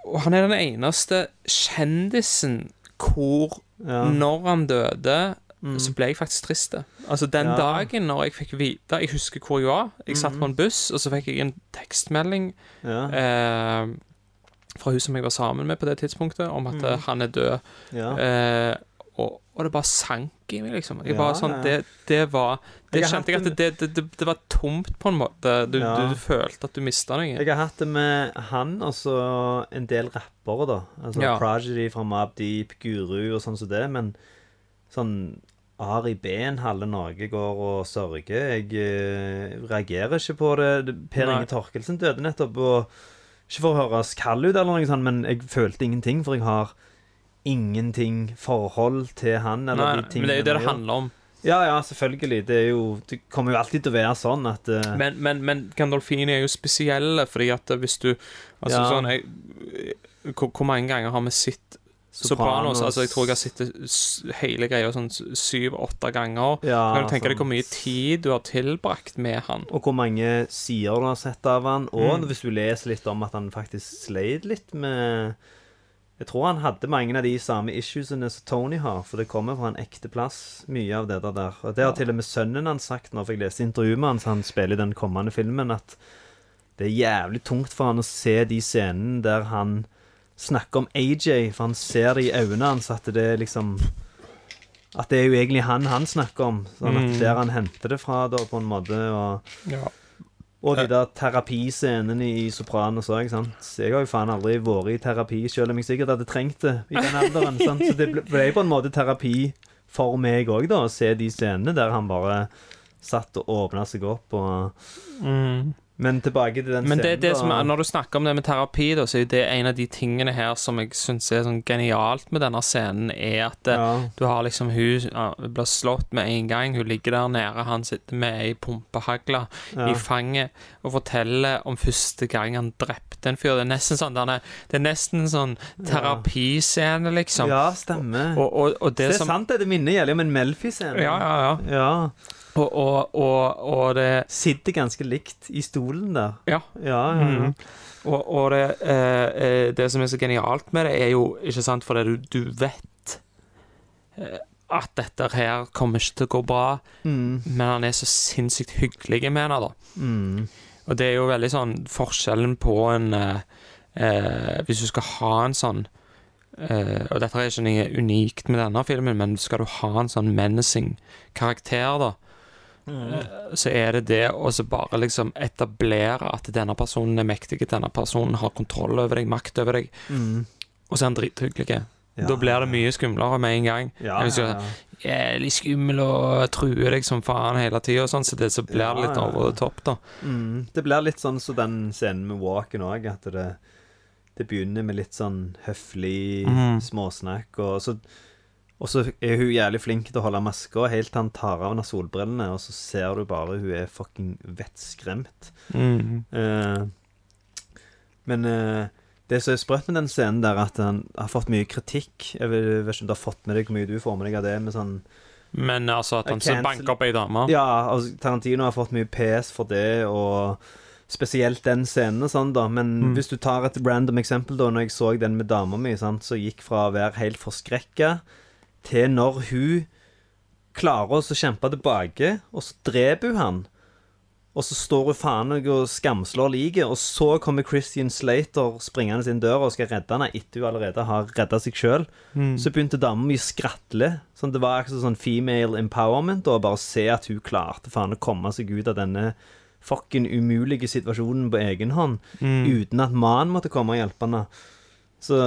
Og han er den eneste kjendisen hvor Ja. Når han døde, Mm. så ble jeg faktisk trist. Altså Den Ja. dagen når jeg fikk vite Jeg husker hvor jeg var. Jeg satt på en buss, og så fikk jeg en tekstmelding Ja. eh, fra hun som jeg var sammen med på det tidspunktet, om at mm. han er død. ja. Eh, og, og det bare sank i meg, liksom. Jeg Ja, bare sånn, det, det var Det Jeg kjente jeg at det, det, det, var tomt, på en måte. Du, Ja. du, du følte at du mista noe. Jeg har hatt det med han og så en del rappere, da. Altså Ja. Progedy fra Mab Deep, Guru og sånn som det. Men sånn Ari Behn, halve Norge går og sørger. Jeg eh, reagerer ikke på det. Det- Per Nei. Inge Torkelsen døde nettopp, og ikke for å høres kald ut, eller noe sånt, men jeg følte ingenting, for jeg har ingenting forhold til han eller Nei, de men det er jo det det handler om. Ja, ja, selvfølgelig. Det jo Det kommer jo alltid til å være sånn at uh... Men, men, men Gandolfini er jo spesielle, fordi at hvis du Altså Ja. sånn jeg, hvor, mange ganger har vi sett Sopranos? Altså, jeg tror jeg har sett hele greia sånn syv-åtte ganger. Ja, kan du tenke deg hvor mye tid du har tilbrakt med han? Og hvor mange sider du har sett av han. Og Mm. hvis du leser litt om at han faktisk sleit litt med Jeg tror han hadde mange av de samme issuesene som Tony har, for det kommer fra en ekte plass, mye av det der. Og det har til og med sønnen hans sagt når jeg jeg leste intervjuet med han, så han spiller i den kommende filmen, at det er jævlig tungt for han å se de scenene der han snakker om AJ, for han ser det i øynene hans at det er liksom At det er jo egentlig han han snakker om. Sånn at Mm. Der han henter det fra, da, på en måte. Og, Ja. Og de der terapiscenene i Sopranos òg, Jeg har jo faen aldri vært i terapi, selv om jeg sikkert hadde trengt det i den alderen. sant? Så det ble- på en måte terapi for meg òg, da, å se de scenene der han bare satt og åpna seg opp og Men tilbake til den Men det, scenen, det som, er- når du snakker om det med terapi, da, så er jo det en av de tingene her som jeg syns er sånn genialt med denne scenen, er at eh, ja. du har liksom hun ja, blir slått med en gang. Hun ligger der nede, han sitter med ei pumpehagle Ja. i fanget og forteller om første gang han drepte en fyr. Det er nesten sånn, denne- det er nesten en sånn terapiscene, liksom. ja, stemmer. Og, og, og det det, er som sant, det. Det minner gjelder om en Melfi-scene. Ja, ja, ja. ja. Og, og, og, og det Sitter ganske likt i stolen der. Ja. Ja, ja, ja. Mm. Og, det, eh, eh, det som er så genialt med det, er jo ikke sant, for det du, du vet eh, at dette her kommer ikke til å gå bra, Mm. men han er så sinnssykt hyggelig med henne, da. Mm. Og det er jo veldig sånn forskjellen på en eh, eh, Hvis du skal ha en sånn eh, Og dette er ikke noe unikt med denne filmen, men skal du ha en sånn menacing karakter, da, eh, så er det det å så bare liksom etablere at denne personen er mektig, denne personen har kontroll over deg, makt over deg, Mm. og så er han drithyggelig. Da blir det mye skumlere med en gang. Ja, Hvis du ja, er jævlig skummel og truer deg som faen hele tida, sånn, så, det, så blir det litt Ja, ja, over the top, da. Mm, det blir litt sånn som den scenen med Walken òg, at det, det begynner med litt sånn høflig mm. småsnakk, og så og så er hun jævlig flink til å holde maska helt til han tar av henne solbrillene, og så ser du bare hun er fucking vettskremt. Mm. Eh, men eh, det som er sprøtt med den scenen der, at han har fått mye kritikk Jeg vet, ikke om du har fått med deg hvor mye du får med deg av det, med sånn Men altså, at han så banker opp ei dame Ja, altså, Tarantino har fått mye PS for det, og spesielt den scenen og sånn, da. Men Mm. hvis du tar et random eksempel, da, når jeg så den med dama mi, sant, så gikk fra å være helt forskrekka til når hun klarer å kjempe tilbake, og så dreper hun han. Og så står hun faen meg og skamslår liket, og så kommer Christian Slater springende inn døra og skal redde henne etter hun allerede har redda seg sjøl. Mm. Så begynte dama mi å skratle. Sånn, det var akkurat sånn female empowerment. å bare se at hun klarte faen å komme seg ut av denne fucking umulige situasjonen på egen hånd. Mm. Uten at mannen måtte komme og hjelpe henne. Så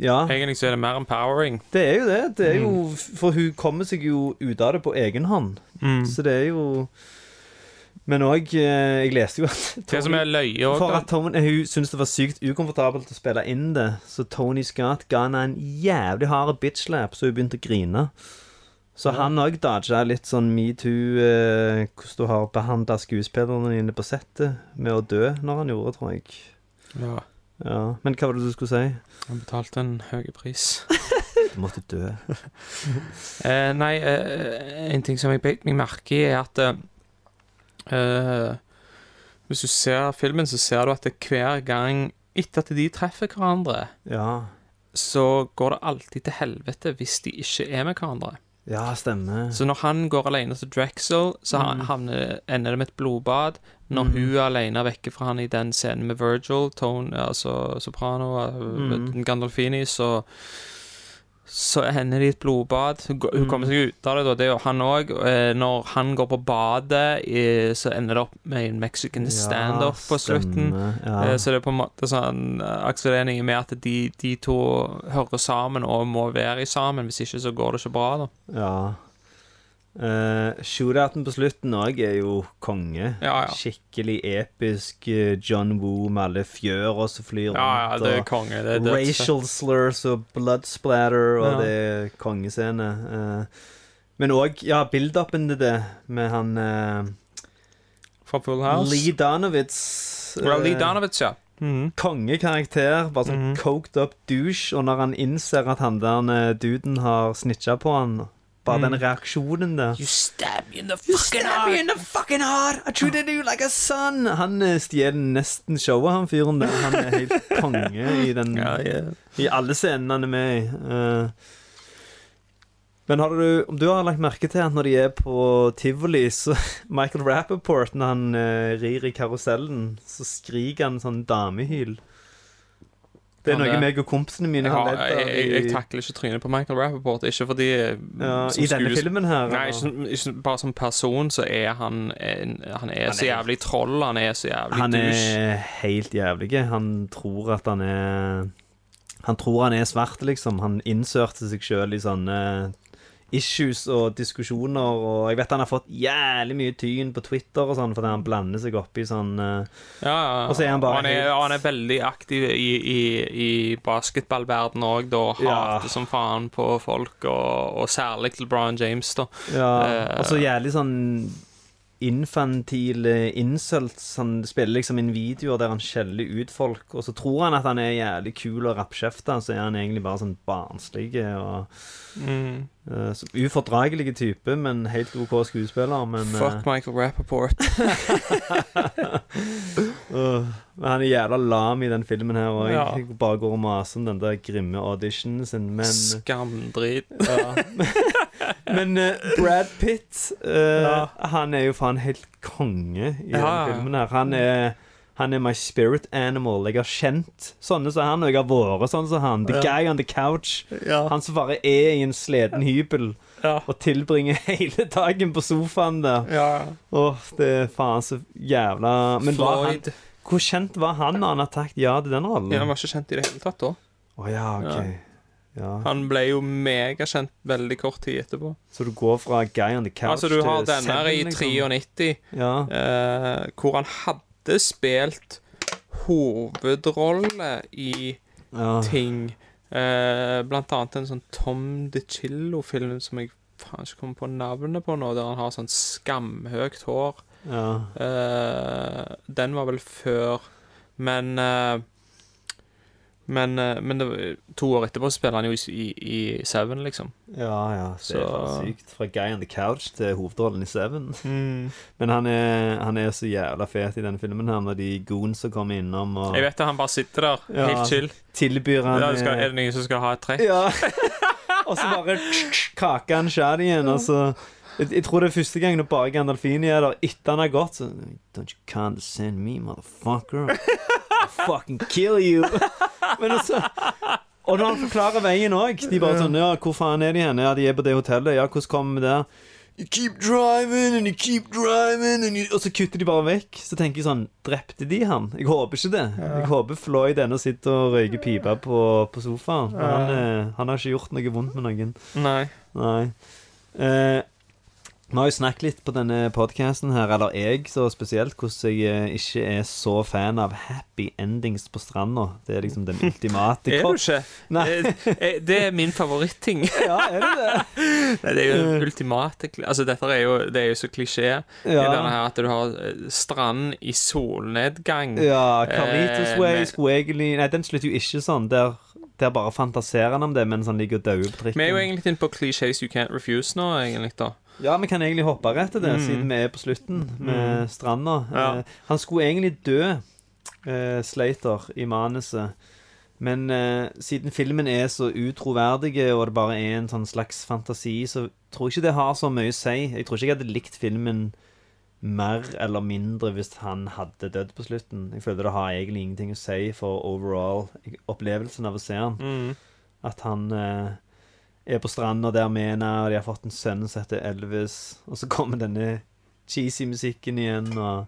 Ja. Egentlig så er det mer empowering. Det er jo det. det er jo, for hun kommer seg jo ut av det på egen hånd. Mm. Så det er jo Men òg Jeg leste jo at Det som er løye òg, for at Tony, Hun syntes det var sykt ukomfortabelt å spille inn det, så Tony Scott ga henne en jævlig hard bitchlap, så hun begynte å grine. Så han òg dodga litt sånn metoo eh, Hvordan du har behandla skuespillerne dine på settet med å dø når han gjorde, tror jeg. ja, Ja, Men hva var det du skulle si? han betalte en høy pris. Du måtte dø. Eh, nei, eh, en ting som jeg beit meg merke i, er at eh, eh, Hvis du ser filmen, så ser du at det hver gang etter at de treffer hverandre, Ja. så går det alltid til helvete hvis de ikke er med hverandre. Ja, stemmer. Så når han går alene til Drexel, så Mm. han- havner, ender det med et blodbad. Når Mm. hun er alene vekke fra han i den scenen med Virgil, Tone, altså Soprano, eh, Mm. Gandolfini, så så ender det i et blodbad. Hun, hun Mm. kommer seg ut av det, da. Det gjør han òg. Når han går på badet, så ender det opp med en Mexican standoff på slutten. Ja. Eh, Så det er på en måte sånn Akselering med at de, de to hører sammen og må være sammen. Hvis ikke så går det ikke bra, da. ja. Uh, Shootouten på slutten òg er jo konge. Ja, ja. Skikkelig episk. eh, John Woo med alle fjøra som flyr Ja, ja, det er konge. Det er dødsfett. racial slurs og blood splatter, og Ja. det er kongescene. Uh, men òg, ja, build-upen til det med han uh, Fra Full House. Lee Donovitz. Ja, Lee Donovitz, ja. Mhm. Kongekarakter. Bare sånn Mhm. coked up douche. Og når han innser at han der duden har snitcha på han Bare Mm. den reaksjonen der. You stab me in the You fucking stab me in heart! the fucking heart! I treated you like a son! Han eh, stjeler nesten showet, han fyren der. Han er helt konge i den Ja, yeah. I alle scenene han er med i. Uh, men har du, om du har lagt merke til at når de er på tivoli, så Michael Rappaport, når han eh, rir i karusellen, så skriker han sånn damehyl. Det er noe meg og kompisene mine Ja, har ledd av. jeg, jeg takler ikke trynet på Michael Rappaport. Ikke fordi ja, som I denne filmen her. Nei, ikke, ikke bare som person så er han en, Han er Han så er- jævlig troll. Han er så jævlig Han douche. er helt jævlig. Han tror at han er Han tror han er svart, liksom. Han innsørte seg sjøl i sånne issues og diskusjoner, og jeg vet han har fått jævlig mye tyn på Twitter og sånn fordi han blander seg opp i sånn uh, Ja, ja. Og så er han bare han, er, helt- han er veldig aktiv i, i, i basketballverdenen òg, da. Hater Ja. Som faen på folk, og, og særlig Brian James, da. Ja, Eh, og så jævlig sånn infantile insult. Han spiller liksom inn videoer der han skjeller ut folk, og så tror han at han er jævlig kul og rappkjefta, så er han egentlig bare sånn barnslig og Mm. uh, så Ufordragelig type, men helt OK skuespiller. Men, Fuck Michael Rappaport. eh, øh, men han er jævla lam i den filmen her òg. Ja. Bare går og maser om den der grimme auditionen sin, men Skamdrit. Ja. Men uh, Brad Pitt, uh, Ja. han er jo faen helt konge i Ja, den filmen her. Han er, han er my spirit animal. Jeg har kjent sånne som han, og jeg har vært sånn som han. The Ja. guy on the couch. Han som bare er i en sliten hybel og tilbringer hele dagen på sofaen der. ja. oh, det er faen så jævla Men var han, hvor kjent var han da han har takket ja til den rollen? Ja, han var ikke kjent i det hele tatt da. Å ja, ok. Ja. Han ble jo megakjent veldig kort tid etterpå. Så du går fra Guy on the Couch Altså, du har til denne her i Seven, liksom. 93, Ja. eh, hvor han hadde spilt hovedrolle i ja. ting. Eh, blant annet en sånn Tom DeCillo-film som jeg faen ikke kommer på navnet på nå, der han har sånn skamhøyt hår. ja. Eh, den var vel før, men eh, Men, eh, men det, to år etterpå spiller han jo i, i, i Seven, liksom. Ja, ja. Det Så- er sykt. Fra Guy on the Couch til hovedrollen i Seven. Men han er, han er så jævla fet i denne filmen her, når de goonsa kommer innom og Jeg vet det, han bare sitter der, Ja. helt chill. tilbyr han Ja, skal, eh, er det noen som skal ha et trekk? Ja. og så bare kaker han shad igjen, og så jeg, jeg tror det er første gang når bare Gandalfini er der etter han har gått, så Don't you condescend me, motherfucker. I'll fucking kill you. Men altså Og når han forklarer veien òg De bare sånn Ja, hvor faen er de hen? Ja, de er på det hotellet. Ja, hvordan kommer vi der? You keep driving and you keep driving and you... Og så kutter de bare vekk. Så tenker jeg sånn Drepte de han? Jeg håper ikke det. Jeg håper Floyd ennå sitter og røyker pipe på, på sofaen. Ja. han, eh, han har ikke gjort noe vondt med noen. Nei. Nei. Eh, vi har jo snakket litt på denne podcasten her, eller jeg så spesielt, hvordan jeg eh, ikke er så fan av happy endings på stranda. Det er liksom den ultimate Er du ikke? Nei. Eh, eh, Det er min favoritting. Ja, er det det? Nei, det er jo ultimate Altså, dette er jo, det er jo så klisjé. I Ja. denne her At du har strand i solnedgang. Ja, Carlitos Eh, Way men- Nei, den slutter jo ikke sånn. Der, der bare fantaserer han om det mens han ligger og dauer på trikken. Vi er jo egentlig inne på clichés you can't refuse nå, egentlig. da Ja, vi kan egentlig hoppe rett til det, siden vi er på slutten med stranda. Mm. Ja. Eh, han skulle egentlig dø, eh, Slater, i manuset. Men eh, siden filmen er så utroverdig, og det bare er en sånn slags fantasi, så tror jeg ikke det har så mye å si. Jeg tror ikke jeg hadde likt filmen mer eller mindre hvis han hadde dødd på slutten. Jeg føler det har egentlig ingenting å si for overall opplevelsen av å se han. Mm. At han eh, er på stranda der med henne, og de har fått en sønn som heter Elvis, og så kommer denne cheesy musikken igjen, og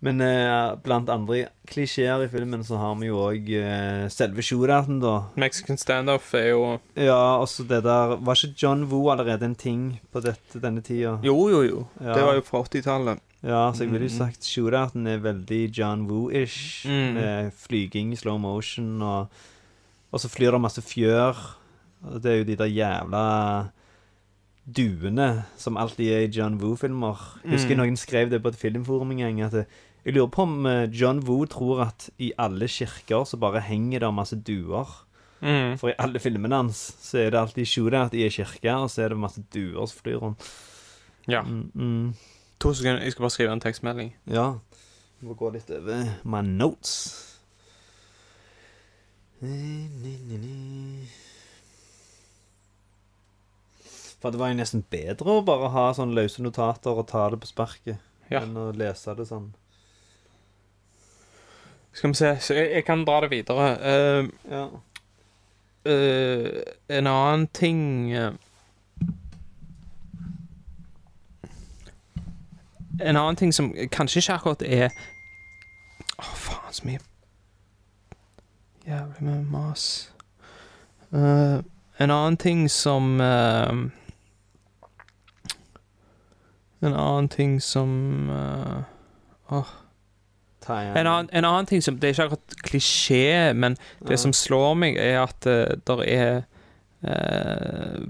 Men eh, blant andre klisjeer i filmen så har vi jo òg eh, selve shootouten, da. Mexican standoff er jo Ja, også det der Var ikke John Woo allerede en ting på dette, denne tida? Jo, jo, jo. Ja. Det var jo fra 80-tallet. Ja, så jeg ville jo sagt shootouten er veldig John Woo-ish. Mm. Med flyging slow motion, og, og så flyr det masse fjør. Det er jo de der jævla duene som alltid er i John Woo-filmer. Husker Mm. noen skrev det på et filmforum en gang. At jeg lurer på om eh, John Woo tror at i alle kirker så bare henger det masse duer. Mm. For i alle filmene hans så er det alltid shootout i ei kirke, og så er det masse duer som flyr rundt. Ja. Mm, mm. To sekunder, jeg skal bare skrive en tekstmelding. Ja. Jeg må gå litt over my notes. For det var jo nesten bedre å bare ha sånne løse notater og ta det på sparket, Ja. enn å lese det sånn. Skal vi se, så jeg, jeg kan dra det videre. Uh, Ja. Uh, en annen ting uh, En annen ting som kanskje ikke akkurat er Å, faen, så mye Jævlig mye mas. Uh, en annen ting som En annen ting som uh, Åh en annen, en annen ting som Det er ikke akkurat klisjé, men det Ja. som slår meg, er at uh, det er uh,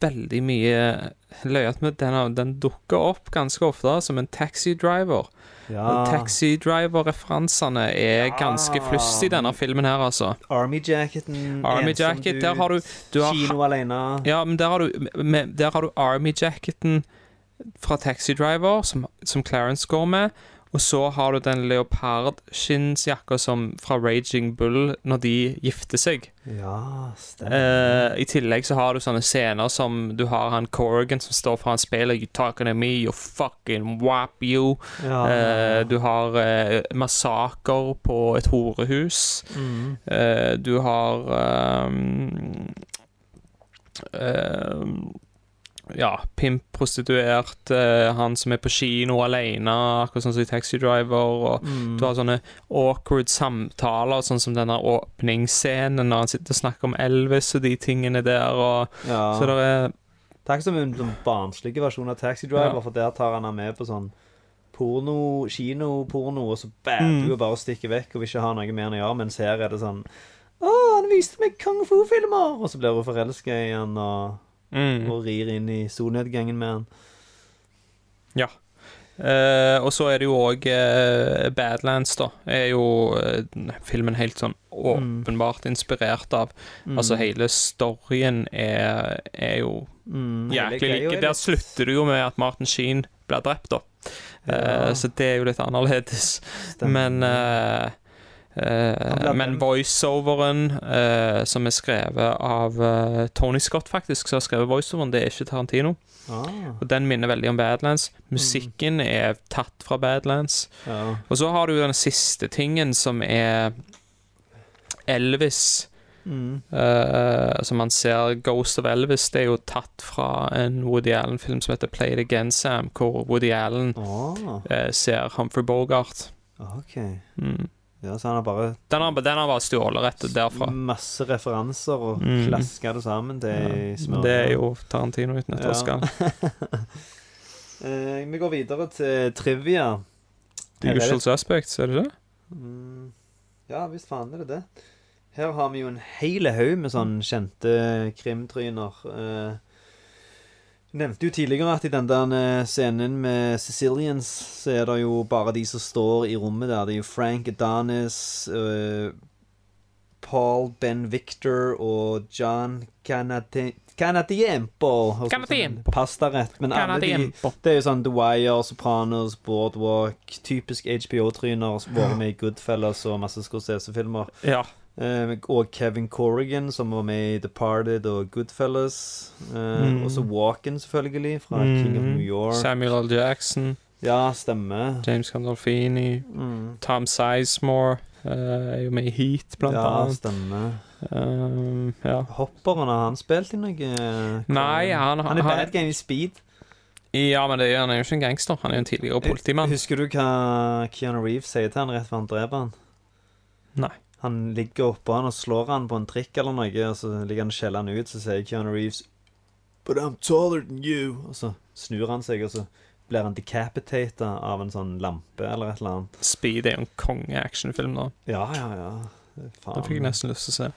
veldig mye løyet med den, den dukker opp ganske ofte som en taxidriver. ja. Taxidriver-referansene er ganske flust i denne filmen her, altså. Army ensom Jacket, der har du, du har, Kino alene. Ja, men der har du, med, der har du Army-jacketen fra Taxi Driver, som, som Clarence går med. Og så har du den leopardskinnsjakka som fra Raging Bull når de gifter seg. Ja, stemmer. Eh, I tillegg så har du sånne scener som du har han Corrigan som står foran speilet You talking to me, you fucking whap you. ja. Eh, du har uh, massaker på et horehus. mm. Eh, du har um, ehm, ja, pimp, prostituert, eh, han som er på kino alene, akkurat sånn som i Taxi Driver, og Mm. du har sånne awkward samtaler, sånn som denne åpningsscenen når han sitter og snakker om Elvis og de tingene der, og Ja. Så det er Det er ikke som en sånn barnslig versjon av Taxi Driver, Ja. for der tar han ham med på sånn porno, kinoporno, og så bader Mm. hun og bare stikker vekk og vil ikke ha noe mer enn å gjøre, mens her er det sånn Å, han viste meg kung fu-filmer! Og så blir hun forelska i han og, mm. og rir inn i solnedgangen med han. Ja. Eh, og så er det jo òg eh, Badlands, da. Er jo eh, filmen helt sånn åpenbart inspirert av. Mm. Altså, hele storyen er, er jo Mm, jæklig like. Der litt- slutter det jo med at Martin Sheen blir drept, da. Eh, Ja. så det er jo litt annerledes. Stemmer. Men Men den- voiceoveren, uh, som er skrevet av eh, Tony Scott, faktisk, som har skrevet voiceoveren, det er ikke Tarantino. ah, Og den minner veldig om Badlands. Musikken er tatt fra Badlands. ja. Og så har du den siste tingen, som er Elvis. Mm. Uh, som man ser Ghost of Elvis. Det er jo tatt fra en Woody Allen-film som heter Play It Again, Sam, hvor Woody Allen oh. uh, ser Humphrey Bogart. OK. Mm. Ja, så han har bare Den har, den har bare stjålet rett derfra. masse referanser og Mm. klaska det sammen til smørje. Det er jo Tarantino uten et Ja. Oscar. Eh, vi går videre til trivia. The Her er Usual Suspects, er det det? Mm, ja, visst faen er det det. Her har vi jo en hel haug med sånn kjente krimtryner. Eh, nevnte jo tidligere at i den der eh, scenen med Sicilians, så er det jo bare de som står i rommet der. Det er jo Frank Adonis, uh, Paul Ben Victor og John Canati Canatiempo. Canatiempo. Pastarett. Men alle de det er jo sånn The Wire, Sopranos, Boardwalk Typisk HBO-tryner. Vært med i Goodfellas og masse Scorsese-filmer. Ja. Eh, og Kevin Corrigan, som var med i Departed og Goodfellas. Eh, Mm. Og så Walken, selvfølgelig, fra King of. New York. Samuel L. Jackson, Ja, stemmer. James Gandolfini, Mm. Tom Sizemore eh, er jo med i Heat, blant Ja, annet. stemmer. Um, ja. Hopperen, har han spilt i noe? Nei, han, Han er bad game i Speed. Ja, men det, er- han er jo ikke en gangster. Han er jo en tidligere politimann. Husker du hva Keanu Reeves sier til han rett før han dreper han? Nei. Han ligger oppå han og slår han på en trikk eller noe, og så ligger han og skjeller han ut, så sier Keanu Reeves But I'm taller than you. Og så snur han seg, og så blir han decapitated av en sånn lampe eller et eller annet. Speed er jo en konge-actionfilm, da. Ja, ja, ja. Faen. Det fikk jeg nesten lyst til å se.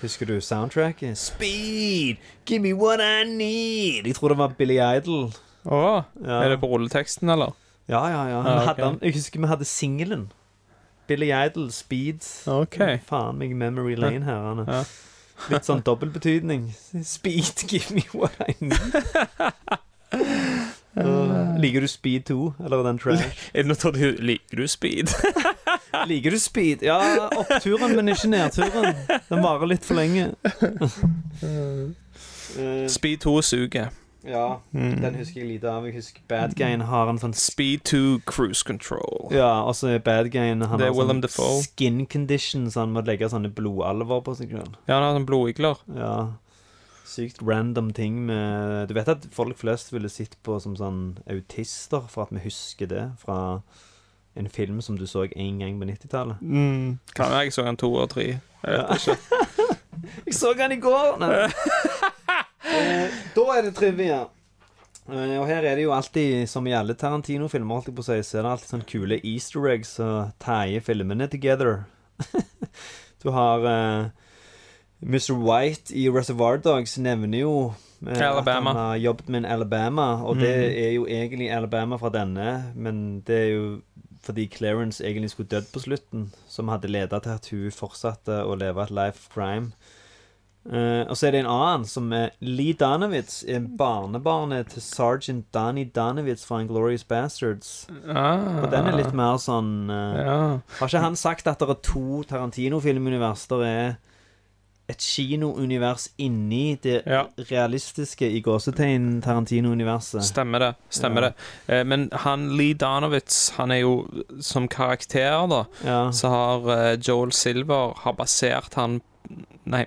Husker du soundtracket? Speed! Give me what I need! Jeg tror det var Billy Idol. Å, Ja. er det på rulleteksten, eller? Ja, ja, ja. Ah, okay. hadde jeg husker vi hadde singelen. Billy Idol, Speed. Okay. Faen meg memory lane her. Han. Ja. Litt sånn dobbeltbetydning. Speed, give me what I need. Uh, liker du Speed 2, eller er den trash? Nå noe du Liker du speed? Liker du Speed? Ja, oppturen, men ikke nedturen. Den varer litt for lenge. Uh, Speed 2 suger. Ja, Mm. den husker jeg lite av. Jeg husker Bad Guyen har en sånn Speed to Cruise Control. Ja, og så er Bad Guyen Han Det har sånn Dafoe. skin condition, så han må legge sånne blodalver på seg Grunn. Ja, han har sånne blodigler. Ja. Sykt random ting med Du vet at folk flest ville sett på som sånn autister, for at vi husker det fra en film som du så én gang på 90-tallet. Mm. Kan jeg så han to og tre. Jeg vet ikke. Jeg så han i går! Nei. eh, da er det trivia. Eh, og her er det jo alltid, som i alle Tarantino-filmer, alltid på seg, så er det alltid sånne kule easter eggs som teier filmene together. du har eh, Mr. White i Reservoir Dogs nevner jo eh, Alabama. at han har jobbet med en Alabama, og det Mhm. er jo egentlig Alabama fra denne, men det er jo fordi Clarence egentlig skulle dødd på slutten, som hadde ledet til at hun fortsatte å leve et life crime. Eh, og så er det en annen som er Lee Danowitz, barnebarnet til sergeant Danny Danowitz fra Inglorious Bastards. Ah. Og den er litt mer sånn uh, Ja. Har ikke han sagt at det er to Tarantino-filmunivers? Der er et kinounivers inni det Ja. realistiske i gåsetegn Tarantino-universet. Stemmer det. Stemmer Ja. det. Uh, men han Lee Danowitz, han er jo som karakter, da, Ja. så har Joel Silver har basert han Nei.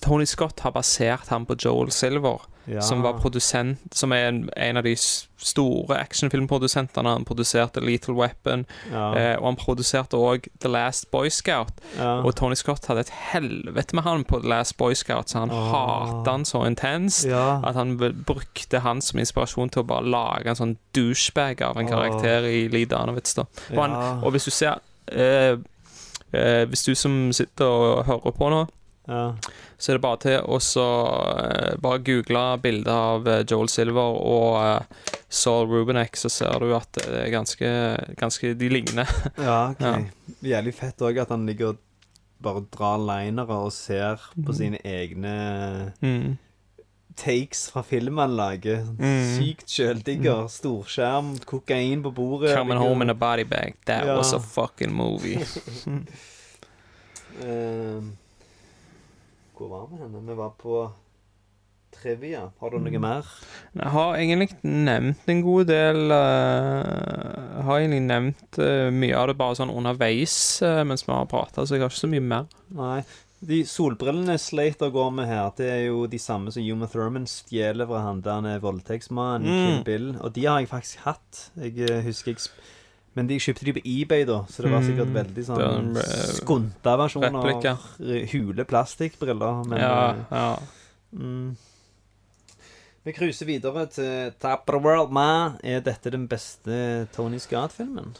Tony Scott har basert ham på Joel Silver, Ja. som var produsent Som er en, en av de store actionfilmprodusentene. Han produserte Lethal Weapon, ja. eh, og han produserte òg The Last Boy Scout. ja. Og Tony Scott hadde et helvete med han på The Last Boy Scout, så han oh. hatet han så intenst. At han brukte han som inspirasjon til å bare lage en sånn douchebag av en Åh. karakter i Lee Danowitz. da og, han, og hvis du ser eh, eh, Hvis du som sitter og hører på nå, ja. Så er det bare til å så, eh, bare google bilder av eh, Joel Silver og eh, Saul Rubenek, så ser du at det er ganske, ganske De ligner. Ja, ok. Ja. Jævlig fett òg at han ligger og bare drar linere og ser Mhm. på sine egne Mm. takes fra filmen han lager. Mm. Sykt sjøldigger. Storskjerm, kokain på bordet. Coming ligger- home in a body bag. That Ja. was a fucking movie. Eh, Hvor var vi henne? Vi var på trivia. Har du noe mer? Jeg har egentlig nevnt en god del uh, har egentlig nevnt uh, mye av det bare sånn underveis uh, mens vi har prata, så jeg har ikke så mye mer. Nei. De solbrillene Slater går med her, det er jo de samme som Human Thurman stjeler fra han der han er voldtektsmannen Mm. Kill Bill. Og de har jeg faktisk hatt. Jeg husker jeg Men de kjøpte de på eBay, da, så det var sikkert Mm. veldig sånn eh, skunta versjoner. replika. r- Hule plastikkbriller. Men ja, eh, ja. mm. Vi cruiser videre til the World. Ma, er dette den beste Tony Scott-filmen?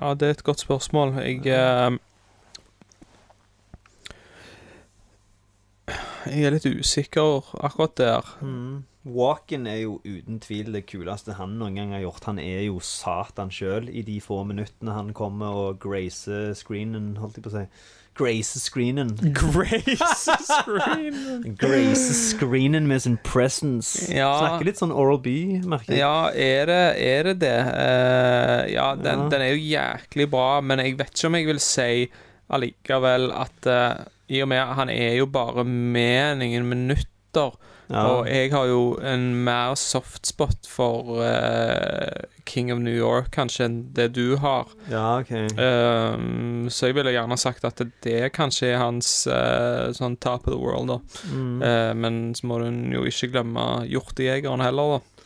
ja, det er et godt spørsmål. Jeg eh, Jeg er litt usikker akkurat der. Mm. Walken er jo uten tvil det kuleste han noen gang har gjort. Han er jo Satan sjøl i de få minuttene han kommer og gracer screenen, holdt jeg på å si. Grace screenen. Grace screenen. Grace screenen med sin presence. Ja. Snakker litt sånn Oral B, merker jeg. Ja, er det er det? det? Uh, ja, den, Ja. den er jo jæklig bra, men jeg vet ikke om jeg vil si allikevel at uh, I og med han er jo bare med noen minutter, Ja. og jeg har jo en mer softspot for uh, King of New York kanskje enn det du har. ja, ok. um, så jeg ville gjerne sagt at det kanskje er hans uh, sånn top of the world, da. Mm. Uh, men så må du jo ikke glemme Hjortejegeren heller, da.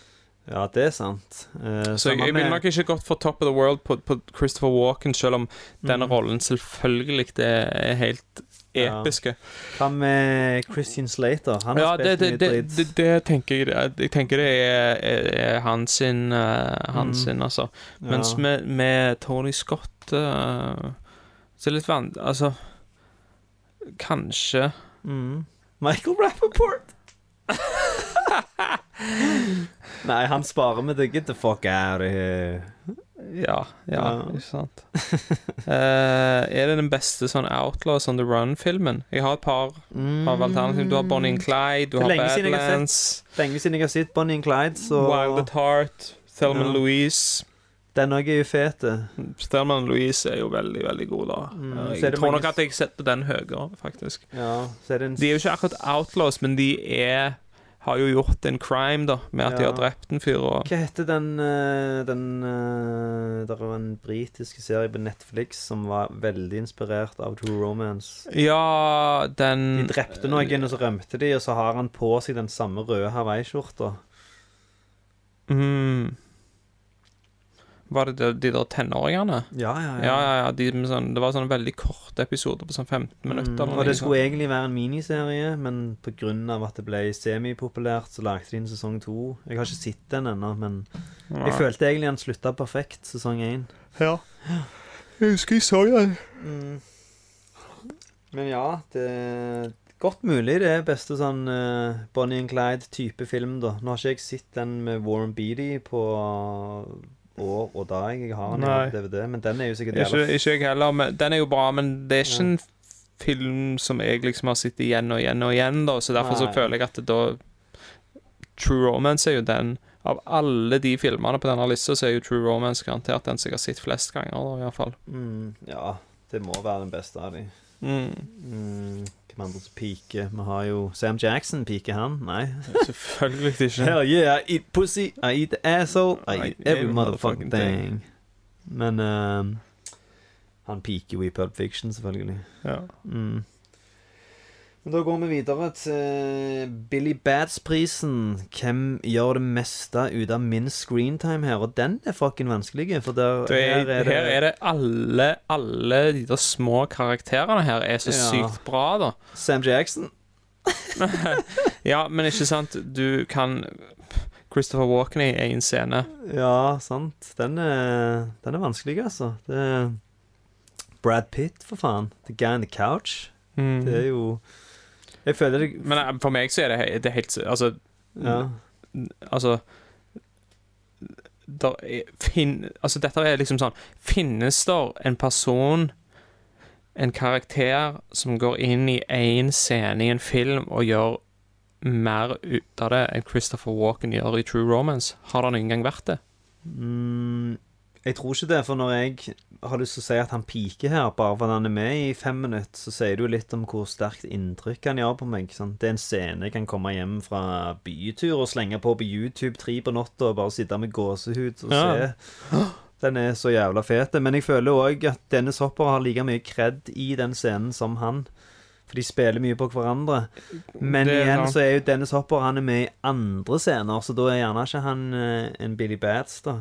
Ja, det er sant. Uh, Så jeg, jeg ville nok ikke gått for Top of the World på, på Christopher Walken, selv om denne Mm. rollen selvfølgelig er, er helt. Episke. Hva med Christian Slater? Han har Ja, spilt det, mye dritt. det, det tenker jeg Jeg tenker det er, er, er hans sin, han hans Mm. sin altså. Mens Ja. med, med Tony Scott uh, Så er det litt vanlig Altså Kanskje Mm. Michael Rappaport. Nei, han sparer med det. Get the fuck out of here. Ja, ja, ikke sant. uh, er det den beste sånn Outlaws on the Run-filmen? Jeg har et par av alternativer. Du har Bonnie and Clyde, du Mm. Har. Badlands, Lenge siden jeg har sett Bonnie and Clyde, så Wild at Heart, Thelma Ja. Louise. den òg er jo fet. Thelma and Louise er jo veldig, veldig god, da. Mm, jeg tror mange nok at jeg setter den høyere, faktisk. Ja, så er det en De er jo ikke akkurat outlaws, men de er har jo gjort en crime, da, med at de har drept en fyr og Hva heter den eh, Den uh, Det var en britisk serie på Netflix som var veldig inspirert av True Romance. Ja, den De drepte noen, og så rømte de, og så har han på seg den samme røde hawaiiskjorta. mm, Var det de, de der tenåringene? Ja, ja, Ja, ja, ja. De, sånn, det var sånne veldig korte episoder på sånn 15 minutter. Mm, og det skulle sånn. egentlig være en miniserie, men pga. at det ble semipopulært, så lagde de en sesong to. Jeg har ikke sett den ennå, men jeg følte egentlig han slutta perfekt, sesong én. Ja. Jeg husker jeg så den. Mm. Men ja, det er godt mulig det er beste sånn uh, Bonnie and Clyde-type film, da. Nå har ikke jeg sett den med Warren Beatty på år og dag. Jeg har den på DVD, men den er jo sikkert Ikke, ikke jeg heller. Men den er jo bra, men det er ikke Ja. en film som jeg liksom har sett igjen og igjen og igjen, da. Så derfor så føler jeg at det da True Romance er jo den Av alle de filmene på denne lista, så er jo True Romance garantert den som jeg har sett flest ganger, da, i hvert fall. mm, Ja, det må være den beste av de. Mm. Mm, hvem pike. Vi har jo Sam Jackson. Piker han? Nei. Selvfølgelig ikke. Hell yeah, I eat pussy, I eat asshole, I eat every motherfucking thing. Men ehm, Han piker jo i Pulp Fiction, selvfølgelig. Ja. Mm. Men da går vi videre til Billy Bads-prisen. Hvem gjør det meste ut av min screentime her? Og den er fucking vanskelig, for der, er, her er det, her er det alle Alle de der små karakterene her er så Ja. sykt bra, da. Sam Jackson. Ja, men ikke sant Du kan Christopher Walken i egen scene. Ja, sant. Den er, den er vanskelig, altså. Det er Brad Pitt, for faen. The Guy on the Couch. Mm. Det er jo Jeg føler det Men eh, for meg så er det, he- det er helt Altså, Ja. altså der er, fin, Altså, dette er liksom sånn Finnes der en person, en karakter, som går inn i én scene i en film og gjør mer ut av det enn Christopher Walken gjør i True Romance? Har det noen gang vært det? Mm, jeg tror ikke det, for når jeg har lyst til å si at han piker her, bare fordi han er med i fem minutter, så sier det jo litt om hvor sterkt inntrykk han gjør på meg. Sant? Det er en scene jeg kan komme hjem fra bytur og slenge på på YouTube tre på natta og bare sitte med gåsehud og Ja. se. Den er så jævla fet. Men jeg føler òg at Dennis Hopper har like mye kred i den scenen som han. For de spiller mye på hverandre. Men Det igjen så er jo Dennis Hopper Han er med i andre scener, så da er gjerne ikke han eh, en Billy Bats, da.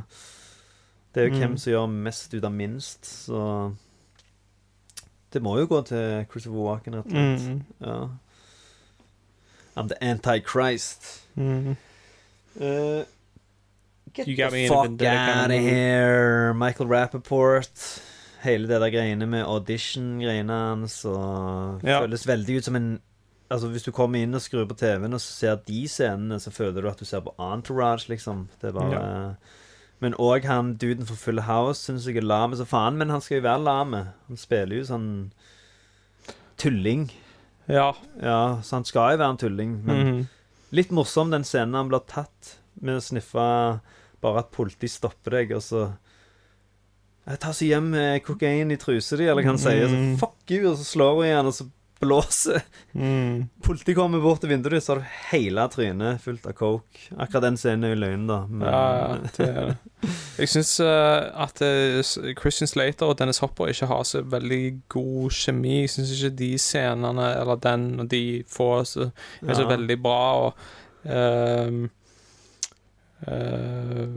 Det er jo Mm. hvem som gjør mest ut av minst, så Det må jo gå til Christopher Walken, rett og slett. Mm. Ja. I'm the antichrist. Mm. Uh, get You got the me fuck out of here. Michael Rappaport. Hele det der greiene med audition-greiene hans og Ja. føles veldig ut som en Altså Hvis du kommer inn og skrur på TV-en og ser de scenene, så føler du at du ser på Entourage, liksom. Det er bare Men òg han duden for Full House syns jeg er lame som faen, men han skal jo være lame. Han spiller jo sånn tulling. Ja. Ja, så han skal jo være en tulling, men Mhm. Litt morsom den scenen han blir tatt med å sniffe bare at politi stopper deg, og så Jeg tar så hjem med kokain i trusa di, eller hva han sier. Så Mm. fuck you, og så slår hun igjen, og så blåser Mm. Politiet kommer bort til vinduet ditt, så har du hele trynet fullt av coke. Akkurat den scenen er jo løgn, da. Men, Ja, ja, det er det. Jeg syns at uh, Christian Slater og Dennis Hopper ikke har så veldig god kjemi. Jeg syns ikke de scenene, eller den og de få, så, er så Ja. veldig bra. Og uh, eh,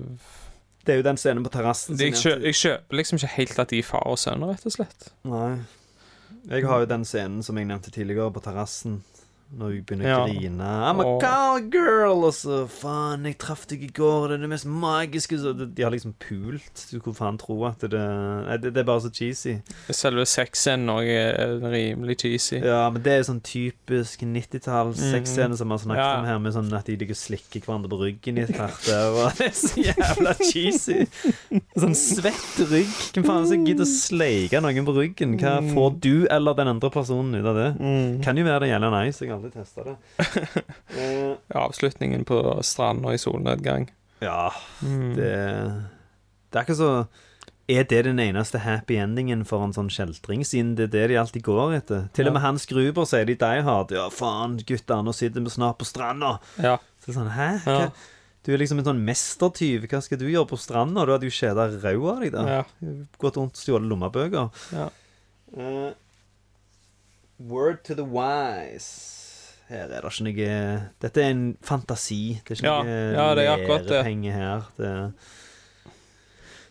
Det er jo den scenen på terrassen. jeg kjøper liksom ikke helt at de er far og sønn, rett og slett. Nei. Jeg har jo den scenen som jeg nevnte tidligere, på terrassen. Når hun begynner å Ja. grine. I'm a Åh. cowgirl! Og så faen, jeg traff deg i går, det er det mest magiske så De har liksom pult. Du kunne faen tro at det Nei, det, det er bare så cheesy. Selve sexscenen òg er rimelig cheesy. Ja, men det er sånn typisk 90-talls Mhm. sexscene som vi har snakket Ja. om her, med sånn at de ligger og slikker hverandre på ryggen i et kvarter. Og det er så jævla cheesy. Sånn svett rygg. Hvem faen som gidder å sleike noen på ryggen? Hva Mm. får du eller den andre personen ut av det? Kan jo være det gjelder nice, jeg har aldri testa det. Eh, Avslutningen på stranda i solnedgang. ja, Mm. det Det er ikke så Er det den eneste happy endingen for en sånn kjeltring, siden det er det de alltid går etter? Til og med Hans Gruber sier de Die Hard. Ja, faen, gutta, nå sitter vi snart på stranda. Ja. Så det er sånn, hæ? Ja. Du er liksom en sånn mestertyv. Hva skal du gjøre på stranda? Du hadde jo kjeda ræva av deg, der. Ja. Gått rundt og stjålet lommebøker. Ja. Uh, word to the wise. Her er det ikke noe Dette er en fantasi. Det er ikke Ja, noe ja, det er akkurat lærepenge her. Det,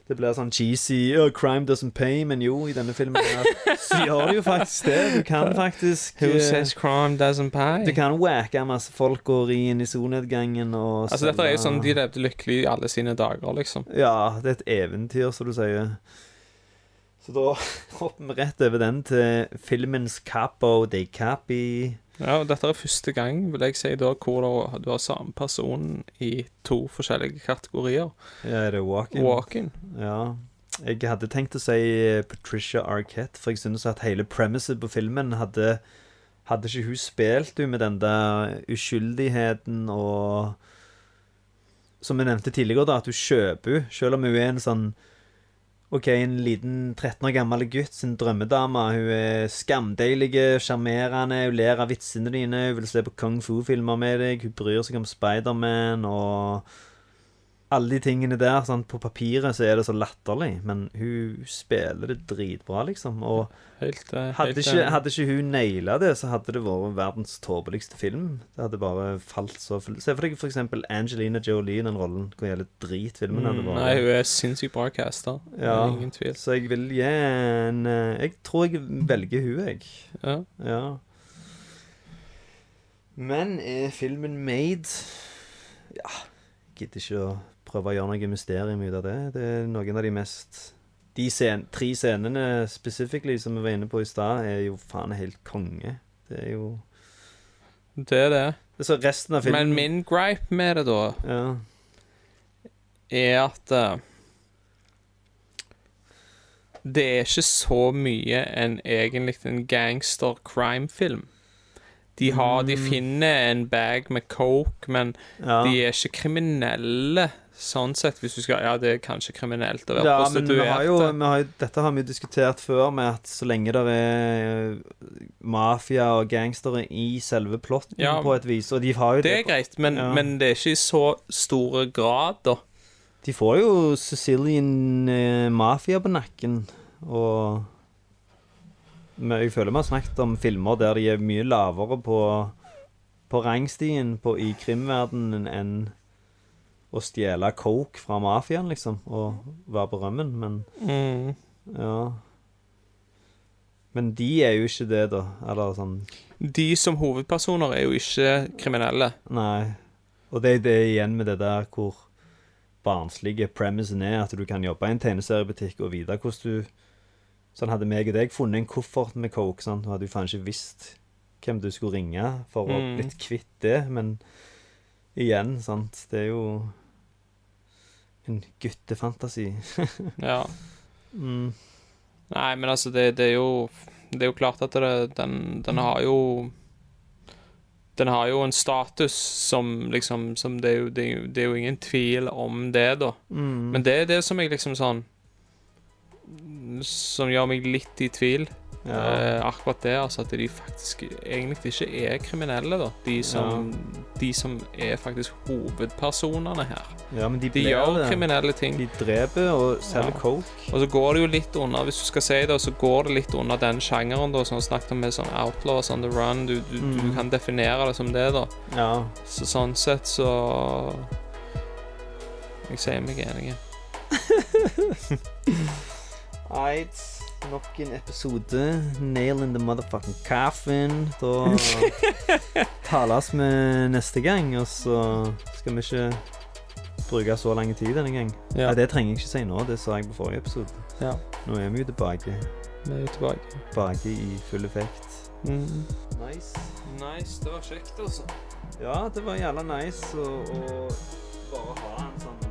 det blir sånn cheesy oh, 'Crime doesn't pay', men jo, i denne filmen her, så gjør det jo faktisk det. Du kan faktisk Who eh, says crime doesn't pay? Du kan wacke masse folk og ri inn i solnedgangen og Altså, dette er jo sånn De levde lykkelig i alle sine dager, liksom. Ja, det er et eventyr, som du sier. Så da hopper vi rett over den til filmens Capo de Capi. Ja, og Dette er første gang, vil jeg si, da, hvor du har samme person i to forskjellige kategorier. Ja, er det walk-in? Walk-in. Ja. Jeg hadde tenkt å si Patricia Arquette, for jeg synes at hele premiset på filmen hadde Hadde ikke hun spilt hun med den der uskyldigheten og Som jeg nevnte tidligere, da, at hun kjøper henne, selv om hun er en sånn OK, en liten 13 år gammel gutt sin drømmedame. Hun er skamdeilig, sjarmerende, hun ler av vitsene dine, hun vil se på kung fu-filmer med deg, hun bryr seg om Spiderman og alle de tingene der, Sant? på papiret så er det så latterlig, men hun spiller det dritbra, liksom. Og Helt, eh, hadde helt ikke, hadde ikke hun naila det, så hadde det vært verdens tåpeligste film. Det hadde bare falt så Se for deg eksempel Angelina Jolie i den rollen. Hvor jævlig drit filmen hadde Mm, nei, hun er sinnssykt bra casta. Ja, Ingen tvil. Så jeg vil gi en eh, Jeg tror jeg velger hun, jeg. Ja. Ja. Men er filmen made? Ja, gidder ikke å prøve å gjøre noe mysterium ut av det. Det er noen av de mest De scen tre scenene spesifikt som vi var inne på i stad, er jo faen helt konge. Det er jo Det er det. Så resten av filmen Men min gripe med det, da, ja. er at eh, Det er ikke så mye en egentlig en gangster crime-film. De har De Mm. finner en bag med coke, men ja. de er ikke kriminelle sånn sett, hvis du skal Ja, det er kanskje kriminelt å være Ja, men vi har jo, prostituert. vi har dette har vi jo diskutert før, med at så lenge det er mafia og gangstere i selve plotten Ja, på et vis Og de har jo Det er greit, men, Ja. men det er ikke i så stor grad, da. De får jo Sicilian eh, mafia på nakken, og men Jeg føler vi har snakket om filmer der de er mye lavere på, på rangstien på, i krimverdenen enn å stjele coke fra mafiaen, liksom, og være på rømmen, men Mm. Ja. Men de er jo ikke det, da. Eller sånn De som hovedpersoner er jo ikke kriminelle. Nei. Og det er det igjen med det der hvor barnslige premisen er at du kan jobbe i en tegneseriebutikk og vite hvordan du Sånn hadde meg og deg funnet en koffert med coke, sant? og hadde du faen ikke visst hvem du skulle ringe for å Mm. blitt kvitt det, men igjen, sant Det er jo en guttefantasi. Ja. mm. Nei, men altså, det, det er jo Det er jo klart at det, den, den har jo Den har jo en status som liksom som det, er jo, det, er jo, det er jo ingen tvil om det, da. Mm. Men det er det som jeg liksom sånn Som gjør meg litt i tvil. Ja. Eh, akkurat det, altså at de faktisk egentlig ikke er kriminelle, da. De som, de som er faktisk hovedpersonene her. ja, men de, De gjør det. kriminelle ting. De dreper og selger Ja. coke. Og så går det jo litt under, hvis du skal si det, så går det litt under den sjangeren da, som vi snakket om med sånn outlaws on the run. Du, du, du Mm. kan definere det som det, da. Ja. Så sånn sett så Jeg sier meg enig. Eit, nok en episode. Nail in the motherfucking coffin. Da tales vi neste gang, og så skal vi ikke bruke så lang tid denne gang. Ja. Nei, det trenger jeg ikke si nå, det sa jeg på forrige episode. Ja. Nå er vi jo tilbake. Vi er jo tilbake. Tilbake i full effekt. Mm. Nice. Nice. Det var kjekt, altså. Ja, det var jævla nice å bare ha en bare